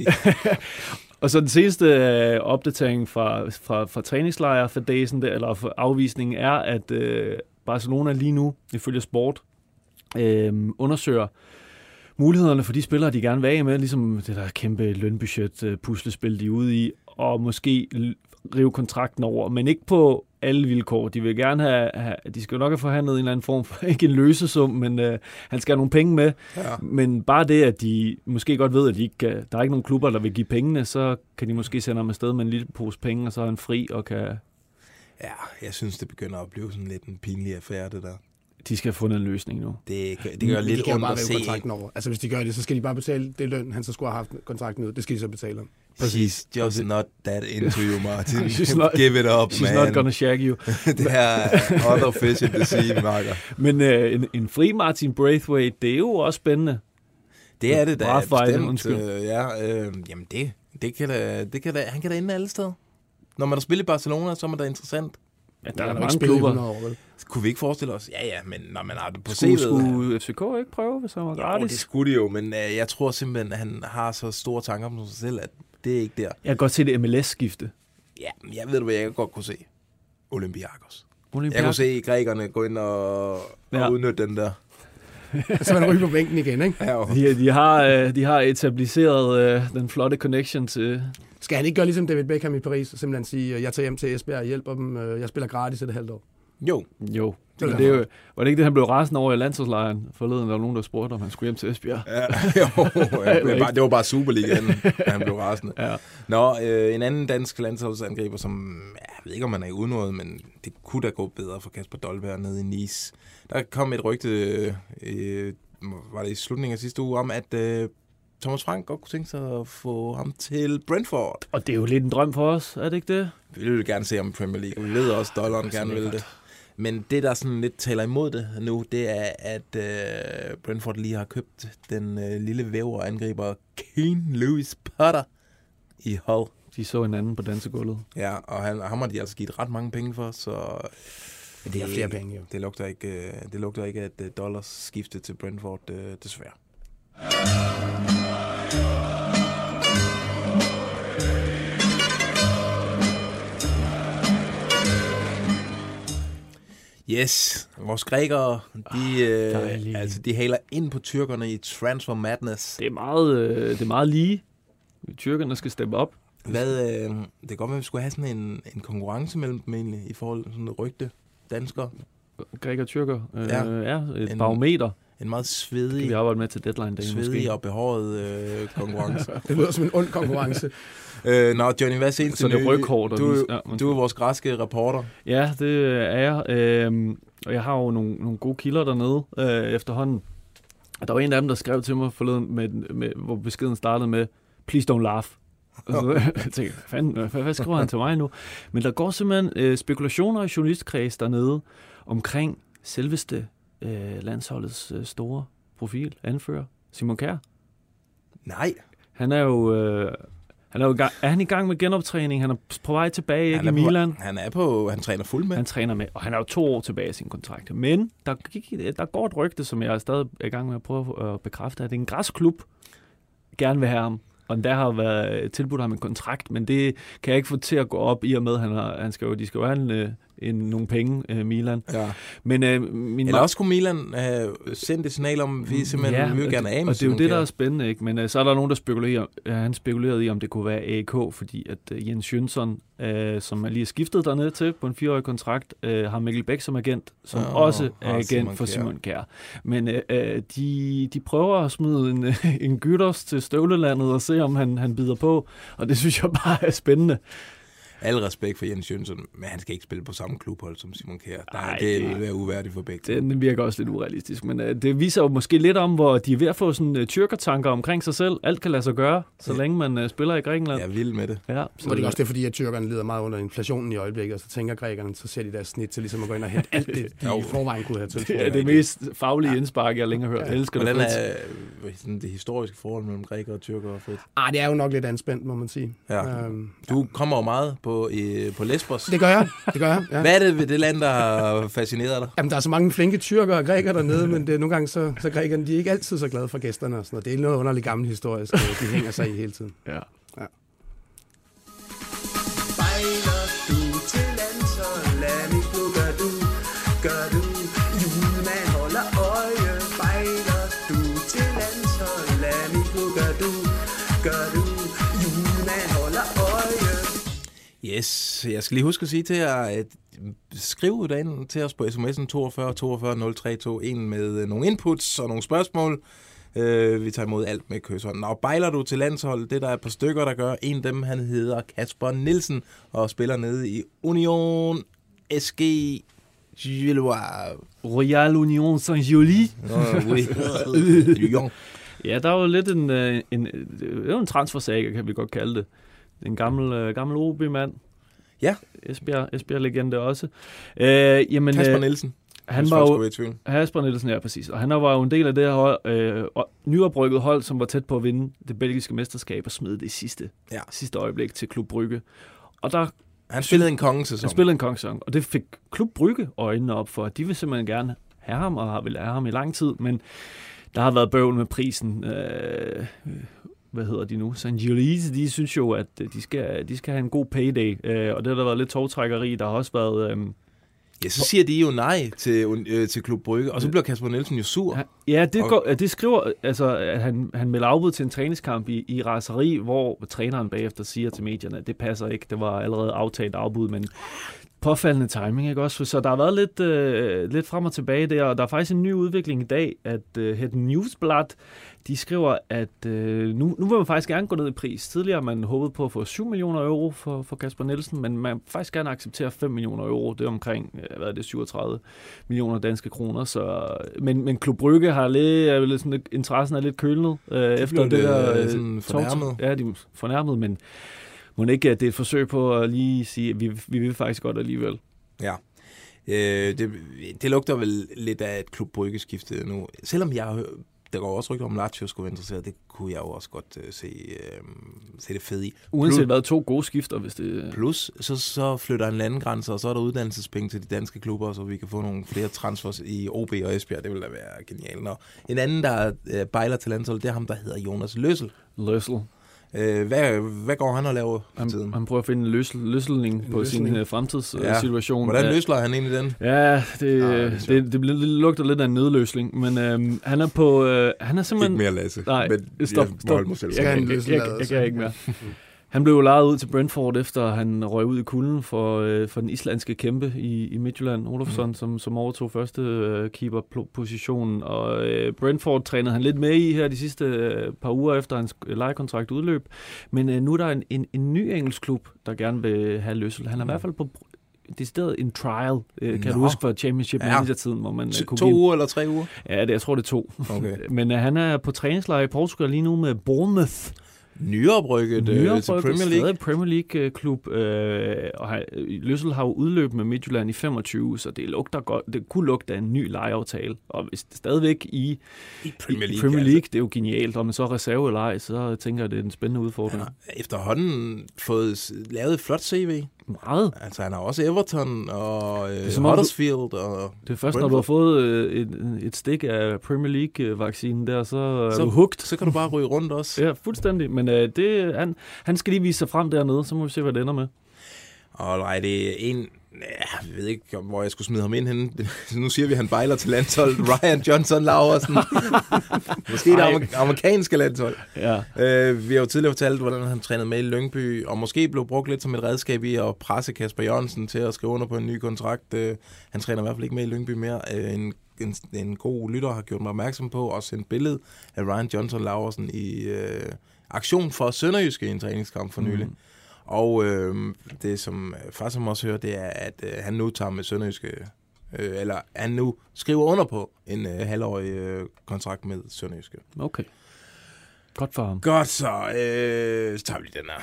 og så den seneste øh, opdatering fra, fra, fra træningslejr for dagen, der, eller for afvisningen, er, at øh, Barcelona lige nu, ifølge Sport, øh, undersøger mulighederne for de spillere, de gerne vil af med, ligesom det der kæmpe lønbudget øh, puslespil, de er ude i, og måske rive kontrakten over, men ikke på alle vilkår. De vil gerne have, have de skal jo nok have forhandlet en eller anden form for, ikke en løsesum, men øh, han skal have nogle penge med. Ja. Men bare det, at de måske godt ved, at de ikke kan, der er ikke nogen klubber, der vil give pengene, så kan de måske sende ham afsted med en lille pose penge, og så er han fri og kan... Ja, jeg synes, det begynder at blive sådan lidt en pinlig affære, det der. De skal have fundet en løsning nu. Det, det gør lidt de kan ondt bare at se. kontrakten over. Altså, hvis de gør det, så skal de bare betale det løn, han så skulle have haft kontrakten ud. Det skal de så betale om. She's just not that into you, Martin. She's not- Give it up, She's man. not gonna shag you. det er other fish in the sea, Marker. Men øh, en, en fri Martin Braithwaite, det er jo også spændende. Det er det da Brathwaite, bestemt. undskyld. Øh, ja, øh, jamen det, det kan da, det kan da, han kan da inde alle steder. Når man har spillet i Barcelona, så er man da interessant. Ja, der er der har ikke mange klubber. 100 år, vel? Kunne vi ikke forestille os? Ja, ja, men når man har det på Skulle, CV'et... skulle FCK ikke prøve, hvis han var Jo, gratis? det skulle de jo, men øh, jeg tror simpelthen, at han har så store tanker om sig selv, at det er ikke der. Jeg kan godt se det MLS-skifte. Ja, men jeg ved du, hvad jeg godt kunne se? Olympiakos. Jeg Olympiak- kunne se grækerne gå ind og, og Ja. udnytte den der. Så man ryger på bænken igen, ikke? Ja, jo. De, de, har, øh, de har etableret øh, den flotte connection til... Skal han ikke gøre ligesom David Beckham i Paris, og simpelthen sige, jeg tager hjem til Esbjerg og hjælper dem, øh, jeg spiller gratis et halvt år. Jo, Jo, Det er det er jo, var det ikke det, han blev rasende over i landsholdslejren forleden? Der var nogen, der spurgte, om han skulle hjem til Esbjerg. Ja, jo, det, var bare, det var bare Superligaen, da han blev rasende. Ja. Nå, øh, en anden dansk landsholdsangriber, som jeg ved ikke, om man er udnået, men det kunne da gå bedre for Kasper Dolberg nede i Nice. Der kom et rygte, øh, var det i slutningen af sidste uge, om at øh, Thomas Frank godt kunne tænke sig at få ham til Brentford. Og det er jo lidt en drøm for os, er det ikke det? Vi vil gerne se ham i Premier League, vi ved også, at dollaren gerne vil det. Men det, der sådan lidt taler imod det nu, det er, at øh, Brentford lige har købt den øh, lille væverangriber Kane Lewis Potter i Hull. De så hinanden på dansegulvet. Ja, og han, ham har de altså givet ret mange penge for, så... Men det er flere penge, jo. Det lugter ikke, øh, det lugter ikke at øh, dollars skifte til Brentford, øh, desværre. Yes, vores grækere, de, øh, dejligt. altså, de haler ind på tyrkerne i Transfer Madness. Det er meget, øh, det er meget lige. Tyrkerne skal steppe op. Hvad, øh, det kan godt være, at vi skulle have sådan en, en konkurrence mellem dem egentlig, i forhold til sådan et rygte. Danskere. Græker og tyrker. Øh, Ja. ja. et En- barometer. En meget Det svedig, kan vi arbejde med til deadline day svedig måske. og behåret øh, konkurrence. Det lyder som en ond konkurrence. øh, nå, Johnny, hvad er seneste Så det er ryghårdt Du, ja, du er vores græske reporter. Ja, det er jeg. Øhm, og jeg har jo nogle, nogle gode kilder dernede øh, efterhånden. Der var en af dem, der skrev til mig forleden, med, med, hvor beskeden startede med, please don't laugh. Så jeg tænkte, hvad, fanden, hvad, hvad skriver han til mig nu? Men der går simpelthen øh, spekulationer i journalistkreds dernede omkring selveste øh, landsholdets øh, store profil, anfører, Simon Kjær. Nej, Han er jo... Øh, han er, jo i gang, er han i gang med genoptræning? Han er på vej tilbage ikke, i Milan. på, han er på, han træner fuld med. Han træner med, og han er jo to år tilbage i sin kontrakt. Men der, gik, der går et rygte, som jeg er stadig i gang med at prøve at bekræfte, at det er en græsklub, gerne vil have ham. Og der har været tilbudt ham en kontrakt, men det kan jeg ikke få til at gå op i og med, han, har, han skal jo, de skal jo have en, øh, en, nogle penge, øh, Milan. Ja. Men øh, min Eller også kunne Milan have sendt et signal om, at vi simpelthen ja, vil gerne af med og det er jo det, der er spændende, ikke? Men uh, så er der nogen, der spekulerer, uh, han spekulerede i, om det kunne være AEK, fordi at uh, Jens Jønsson, uh, som er lige er skiftet dernede til på en fireårig kontrakt, uh, har Mikkel Bæk som agent, som oh, også og er agent Simon for. Simon Kjær. Men uh, de, de prøver at smide en, en gytters til støvlelandet og se, om han, han bider på, og det synes jeg bare er spændende. Al respekt for Jens Jønsson, men han skal ikke spille på samme klubhold som Simon Kjær. Nej, Ej, det, det- vil være uværdigt for begge. to. Den virker også lidt urealistisk, men uh, det viser jo måske lidt om, hvor de er ved at få sådan uh, tyrkertanker omkring sig selv. Alt kan lade sig gøre, så Ja. længe man uh, spiller i Grækenland. Jeg er vild med det. Ja, Så det er også det, fordi at tyrkerne lider meget under inflationen i øjeblikket, og så tænker grækerne, så ser de deres snit til ligesom at gå ind og hente alt det, de Jo. i forvejen kunne have til. Det er det mest faglige indspark, jeg længe har hørt. Jeg elsker det. Hvordan Fritz. er sådan det historiske forhold mellem grækere og tyrkere og frit? Ah, det er jo nok lidt anspændt, må man sige. Ja. Øhm, Du kommer jo meget på, i, på Lesbos. det gør jeg, det gør jeg. Ja. Hvad er det ved det land, der har fascineret dig? Jamen, der er så mange flinke tyrker og grækere dernede, men det er nogle gange så, så grækerne, de er ikke altid så glade for gæsterne og sådan noget. Det er noget underligt gammel historisk, de hænger sig i hele tiden. Ja. Bejler du til landshold, lad mit blod gør du, gør du. Yes, jeg skal lige huske at sige til jer, at skriv ind til os på sms'en 42 42 0321 med øh, nogle inputs og nogle spørgsmål. Øh, vi tager imod alt med kysseren. Nå, bejler du til landshold, det der er et par stykker, der gør. En af dem, han hedder Kasper Nielsen og spiller nede i Union SG Gillois. Royal Union Saint-Gilles. Oh, oui. Lyon. Ja, der er jo lidt en, øh, en, er jo en transfersaga, kan vi godt kalde det. En gammel, øh, gammel OB-mand. Ja. Esbjerg, Esbjerg-legende også. Øh, jamen, Kasper øh, Nielsen. Han var jo. Kasper Nielsen, ja, præcis. Og han var jo en del af det her hold, øh, nyoprykket hold, som var tæt på at vinde det belgiske mesterskab og smide det i sidste, Ja. sidste øjeblik til Klub Brygge. Og der Han spillede en kongesæson. han spillede en kongsang, og det fik Klub Brygge øjnene op for. De vil simpelthen gerne have ham, og har vil have ham i lang tid, men der har været bøvl med prisen. Øh, hvad hedder de nu? San Giolese, de synes jo, at de skal, de skal have en god payday, øh, og det har der været lidt togtrækkeri. Der har også været... Øh, Ja, så siger de jo nej til, øh, til Klub Brygge, og så bliver Kasper Nielsen jo sur. Ja, det, går, det skriver, altså, at han, han melder afbud til en træningskamp i, i raseri, hvor træneren bagefter siger til medierne, at det passer ikke, det var allerede aftalt afbud, men påfaldende timing, ikke også? Så der har været lidt, øh, lidt frem og tilbage der, og der er faktisk en ny udvikling i dag, at øh, Het Newsblad, de skriver, at øh, nu, nu vil man faktisk gerne gå ned i pris. Tidligere man håbet på at få 7 millioner euro for, for Kasper Nielsen, men man faktisk gerne acceptere 5 millioner euro. Det er omkring, øh, hvad er det, 37 millioner danske kroner. Så, men, men Klub Brygge har lidt, er lidt sådan, interessen er lidt kølnet øh, efter blev det der... øh, øh, sådan fornærmet. Ja, de fornærmet, men må ikke, at det er et forsøg på at lige sige, at vi, vi vil faktisk godt alligevel. Ja. Øh, det, det lugter vel lidt af et Klub skifte nu. Selvom jeg der går også rygter om, Lazio skulle være interesseret. Det kunne jeg jo også godt uh, se, uh, se det fede i. Uanset Plus- hvad, to gode skifter, hvis det... Plus, så, så flytter han landegrænser, og så er der uddannelsespenge til de danske klubber, så vi kan få nogle flere transfers i OB og Esbjerg. Det vil da være genialt. Og en anden, der uh, bejler til landsholdet, det er ham, der hedder Jonas Løssel. Løssel. Uh, hvad, hvad går han og laver Han, tiden? han prøver at finde en løsel, løsselning på løsning. sin uh, fremtidssituation. Hvordan Ja. løsler han egentlig den? Ja, det, Ah, det det, det, det, lugter lidt af en nødløsning, men øhm, han er på... Øh, han er simpelthen... Ikke mere, Lasse. Nej, Men stop, jeg stop. mig selv Jeg, jeg, jeg, jeg, løslades? jeg, kan ikke mere. Han blev jo lejet ud til Brentford, efter han røg ud i kulden for, øh, for den islandske kæmpe i, i Midtjylland, Olofsson, mm. som, som overtog første øh, keeper-positionen. Og øh, Brentford trænede han lidt med i her de sidste øh, par uger efter hans lejekontrakt udløb. Men øh, nu er der en, en, en ny engelsk klub, der gerne vil have Løssel. Han er i hvert fald på decideret en trial, øh, kan Nå. du huske fra Championship Ja. Manager-tiden, hvor man øh, To, kunne to give... uger eller tre uger? Ja, det, jeg tror, det er to. Okay. Men øh, han er på træningslejr i Portugal lige nu med Bournemouth. Nyoprykket øh, til Premier League. Stadig Premier League-klub, øh, og har, Løssel har jo udløb med Midtjylland i 25, så det lugter godt. Det kunne lugte af en ny lejeaftale. Og hvis det stadigvæk i, I Premier League, Premier altså. League det er jo genialt. Om man så er reserve eller ej, så tænker jeg, det er en spændende udfordring. Han har efterhånden fået lavet et flot CV. Meget. Altså, han har også Everton og øh, er om, du- Huddersfield. Og Det er først, når du har fået øh, et, et stik af Premier League-vaccinen der, så er Så- du hugt. Så kan du bare ryge rundt også. Ja, fuldstændig. Men øh, det, han, han skal lige vise sig frem dernede, så må vi se, hvad det ender med. Og nej, det er en... Ja, jeg ved ikke, om- hvor jeg skulle smide ham ind henne. Nu siger vi, at han bejler til landshold. Ryan Johnson Laversen. Måske det amer- amerikanske landshold. Ja. Øh, vi har jo tidligere fortalt, hvordan han trænede med i Lyngby, og måske blev brugt lidt som et redskab i at presse Kasper Jørgensen til at skrive under på en ny kontrakt. Øh, han træner i hvert fald ikke med i Lyngby mere. Øh, en, en, en god lytter har gjort mig opmærksom på, og sendt billede af Ryan Johnson Laversen i øh, aktion for Sønderjyske i en træningskamp for nylig. Mm. Og øh, det, som far som også hører, det er, at øh, han nu tager med Sønderjyske, øh, eller han nu skriver under på en øh, halvårig øh, kontrakt med Sønderjyske. Okay. Godt for ham. Godt så, øh, så tager vi lige den her.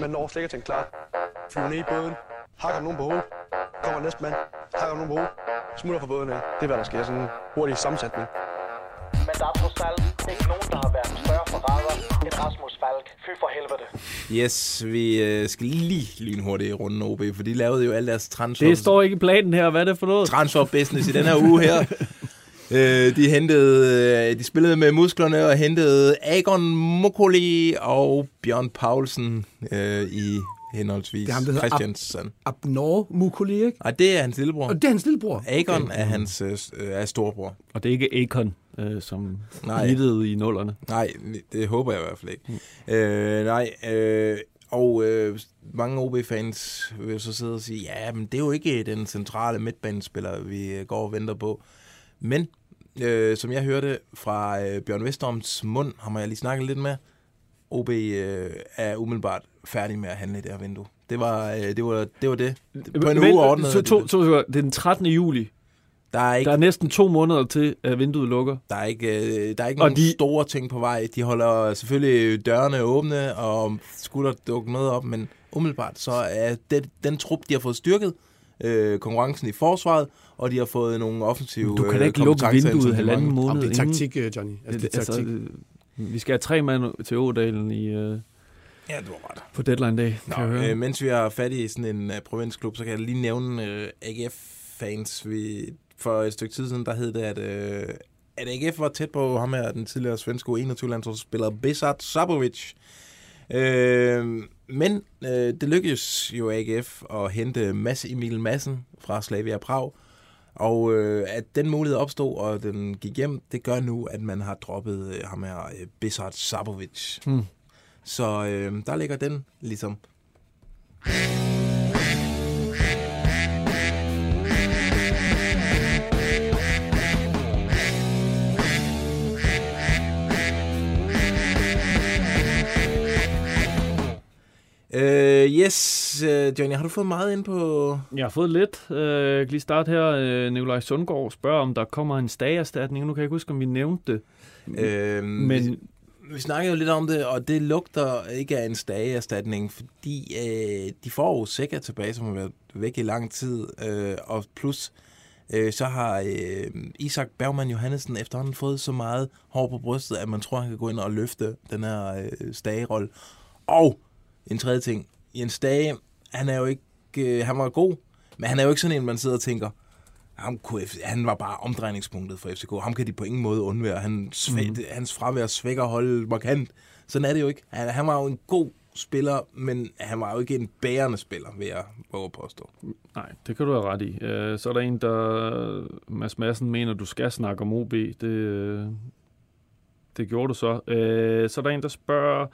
Man når slet ikke at tænke klar. Flyver ned i båden, hakker nogen på hovedet, kommer næste mand, hakker nogen på hovedet, smutter fra båden af. Det er, hvad der sker. Sådan en hurtig sammensætning. Der er trods alt ikke nogen, der har været større forræder end Rasmus Falk. Fy for helvede. Yes, vi øh, skal lige lynhurtigt runde OB, for de lavede jo alle deres transfer, Det står ikke i planen her. Hvad er det for noget? transfer business i den her uge her. Øh, de hentede, øh, de spillede med musklerne og hentede Agon Mokoli og Bjørn Paulsen øh, i henholdsvis Det er ham, der hedder Ab- Christiansen. Abnor Mukuli, ikke? Og det er hans lillebror. Og det er hans lillebror. Agon Okay. er hans øh, er storbror. Og det er ikke Akon, øh, som Nej. hittede i nullerne. Nej, det håber jeg i hvert fald ikke. Mm. Øh, nej, øh, og øh, mange OB-fans vil så sidde og sige, ja, men det er jo ikke den centrale midtbanespiller, vi går og venter på. Men, øh, som jeg hørte fra øh, Bjørn Vesterums mund, har jeg lige snakket lidt med, OB øh, er umiddelbart færdig med at handle i det her vindue. Det var, øh, det var det. Var det. På en Men- uge ordnede så, to, det. to, det er den 13. juli. Der er ikke, Der er næsten to måneder til, at vinduet lukker. der er ikke, øh, der er ikke Og nogen de- store ting på vej. De holder selvfølgelig dørene åbne, og skulle dukke noget op, men umiddelbart så er det, den trup, de har fået styrket, øh, konkurrencen i forsvaret, og de har fået nogle offensive Du kan da øh, ikke lukke vinduet halvanden måned Om det er inden. taktik, øh, Johnny. Altså, det er taktik. øh, vi skal have tre mand til Ådalen i, øh, Ja, du har ret. på deadline day, Nå, kan jeg høre. øh, mens vi har fat i sådan en uh, provinsklub, så kan jeg lige nævne uh, AGF-fans. Vi, for et stykke tid siden, der hed det, at, uh, at AGF var tæt på ham her, den tidligere svenske U21-landsholdsspiller Besat Sabovic. Øh, men øh, det lykkedes jo AGF at hente Mads Emil Madsen fra Slavia Prag. Og øh, at den mulighed opstod, og den gik hjem, det gør nu, at man har droppet øh, ham her, øh, Besat Sabovic. Hmm. Så øh, der ligger den ligesom. Øh, yes, øh, Johnny, har du fået meget ind på... Jeg har fået lidt. Øh, jeg kan lige starte her. Øh, Nikolaj Sundgaard spørger, om der kommer en stagerstatning. Nu kan jeg ikke huske, om vi nævnte det. Øh, Men Vi snakkede jo lidt om det, og det lugter ikke af en stageerstatning, fordi øh, de får jo sikkert tilbage, som har været væk i lang tid, øh, og plus øh, så har øh, Isak Bergman Johansen efterhånden fået så meget hår på brystet, at man tror, han kan gå ind og løfte den her øh, stagerolle. Og en tredje ting, Jens Stage, han er jo ikke, øh, han var god, men han er jo ikke sådan en, man sidder og tænker, ham kunne, han var bare omdrejningspunktet for FCK. Ham kan de på ingen måde undvære. Han svæ- mm. Hans fravær svækker holdet markant. Sådan er det jo ikke. Han, han var jo en god spiller, men han var jo ikke en bærende spiller, vil jeg våge at påstå. Nej, det kan du have ret i. Øh, så er der en, der... Mads Madsen mener, du skal snakke om OB. Det, øh, det gjorde du så. Øh, så er der en, der spørger...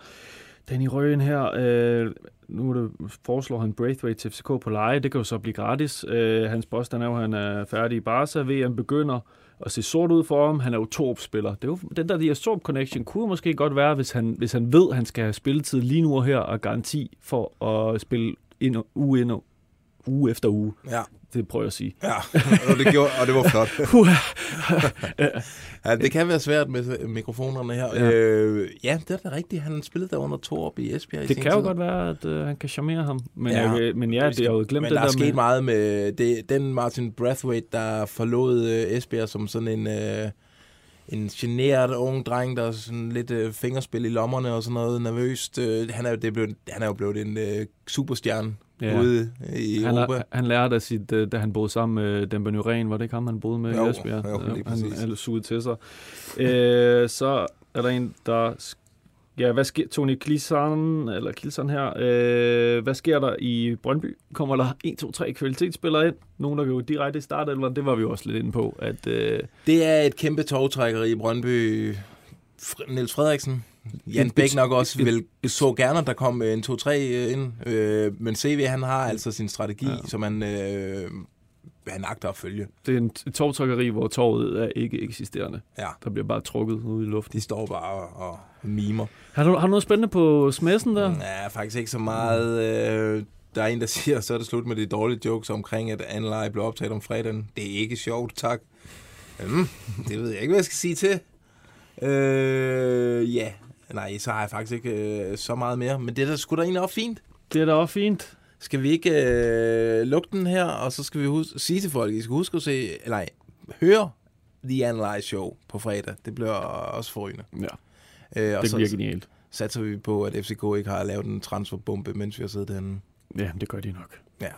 Danny Røgen her, øh, nu er det, foreslår han Braithwaite til FCK på leje. Det kan jo så blive gratis. Øh, hans påstand er jo, at han er færdig i Barca. VM begynder at se sort ud for ham. Han er jo Torp-spiller. Det er jo, den der Torp connection kunne måske godt være, hvis han, hvis han ved, at han skal have spilletid lige nu og her, og garanti for at spille ind, uge, ind, uge efter uge. Ja. Det prøver jeg at sige. Ja, og det, gjorde, og det var flot. Ja, det kan være svært med mikrofonerne her. Ja. Øh, ja det er da rigtigt. Han spillede der under to op i Esbjerg i Det sin kan jo tid. godt være, at øh, han kan charmere ham. Men Ja. jeg, men ja det er jo glemt Men det der er der sket med... meget med det, den Martin Brathwaite, der forlod øh, Esbjerg som sådan en, øh, en generet ung dreng, der er sådan lidt øh, fingerspil i lommerne og sådan noget nervøst. Øh, han, er, jo- det er blevet, han er jo blevet en øh, superstjerne Ja. ude i han, Europa. han lærte af sit, øh, da han boede sammen med Demba Nuren, var det ikke ham, han boede med Jo, i Esbjerg? jo, lige han han sugede til sig. øh, så er der en, der... Ja, hvad sker, Tony Klisan, eller Kilson her, øh, hvad sker der i Brøndby? Kommer der 1, 2, 3 kvalitetsspillere ind? Nogen, der går direkte i start, eller det var vi jo også lidt inde på, at øh, Det er et kæmpe togtrækkeri i Brøndby. Niels Frederiksen. Jan Bæk nok også vil så gerne, at der kom øh, en 2-3 ind. Øh, men CV, han har altså sin strategi, Ja. som han, øh, han agter at følge. det er en, et togtrykkeri, hvor torvet er ikke eksisterende. Ja. Der bliver bare trukket ud i luften. De står bare og, og mimer. Har du, har du noget spændende på sms'en der? Ja, faktisk ikke så meget. Øh, der er en, der siger, så er det slut med de dårlige jokes omkring, at Anleje blev optaget om fredagen. Det er ikke sjovt, tak. Mm, det ved jeg ikke, hvad jeg skal sige til. Øh, ja, nej, så har jeg faktisk ikke øh, så meget mere. Men det er da sgu da egentlig også fint. Det er da også fint. Skal vi ikke øh, lukke den her, og så skal vi huske, sige til folk, I skal huske at se, eller nej, høre The Analyze Show på fredag. Det bliver også forrygende. Ja, Øh, og det så bliver genialt. satser vi på, at FCK ikke har lavet en transferbombe, mens vi har siddet derinde. Ja, det gør de nok. Ja.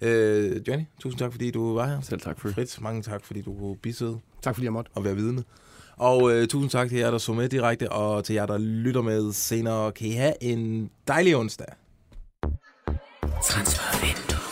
Øh, Johnny, tusind tak, fordi du var her. Selv tak for det. Fritz, mange tak, fordi du kunne bisidde Tak fordi jeg måtte. og være vidne. Og øh, tusind tak til jer, der så med direkte, og til jer, der lytter med senere. Kan I have en dejlig onsdag. Transfervindue.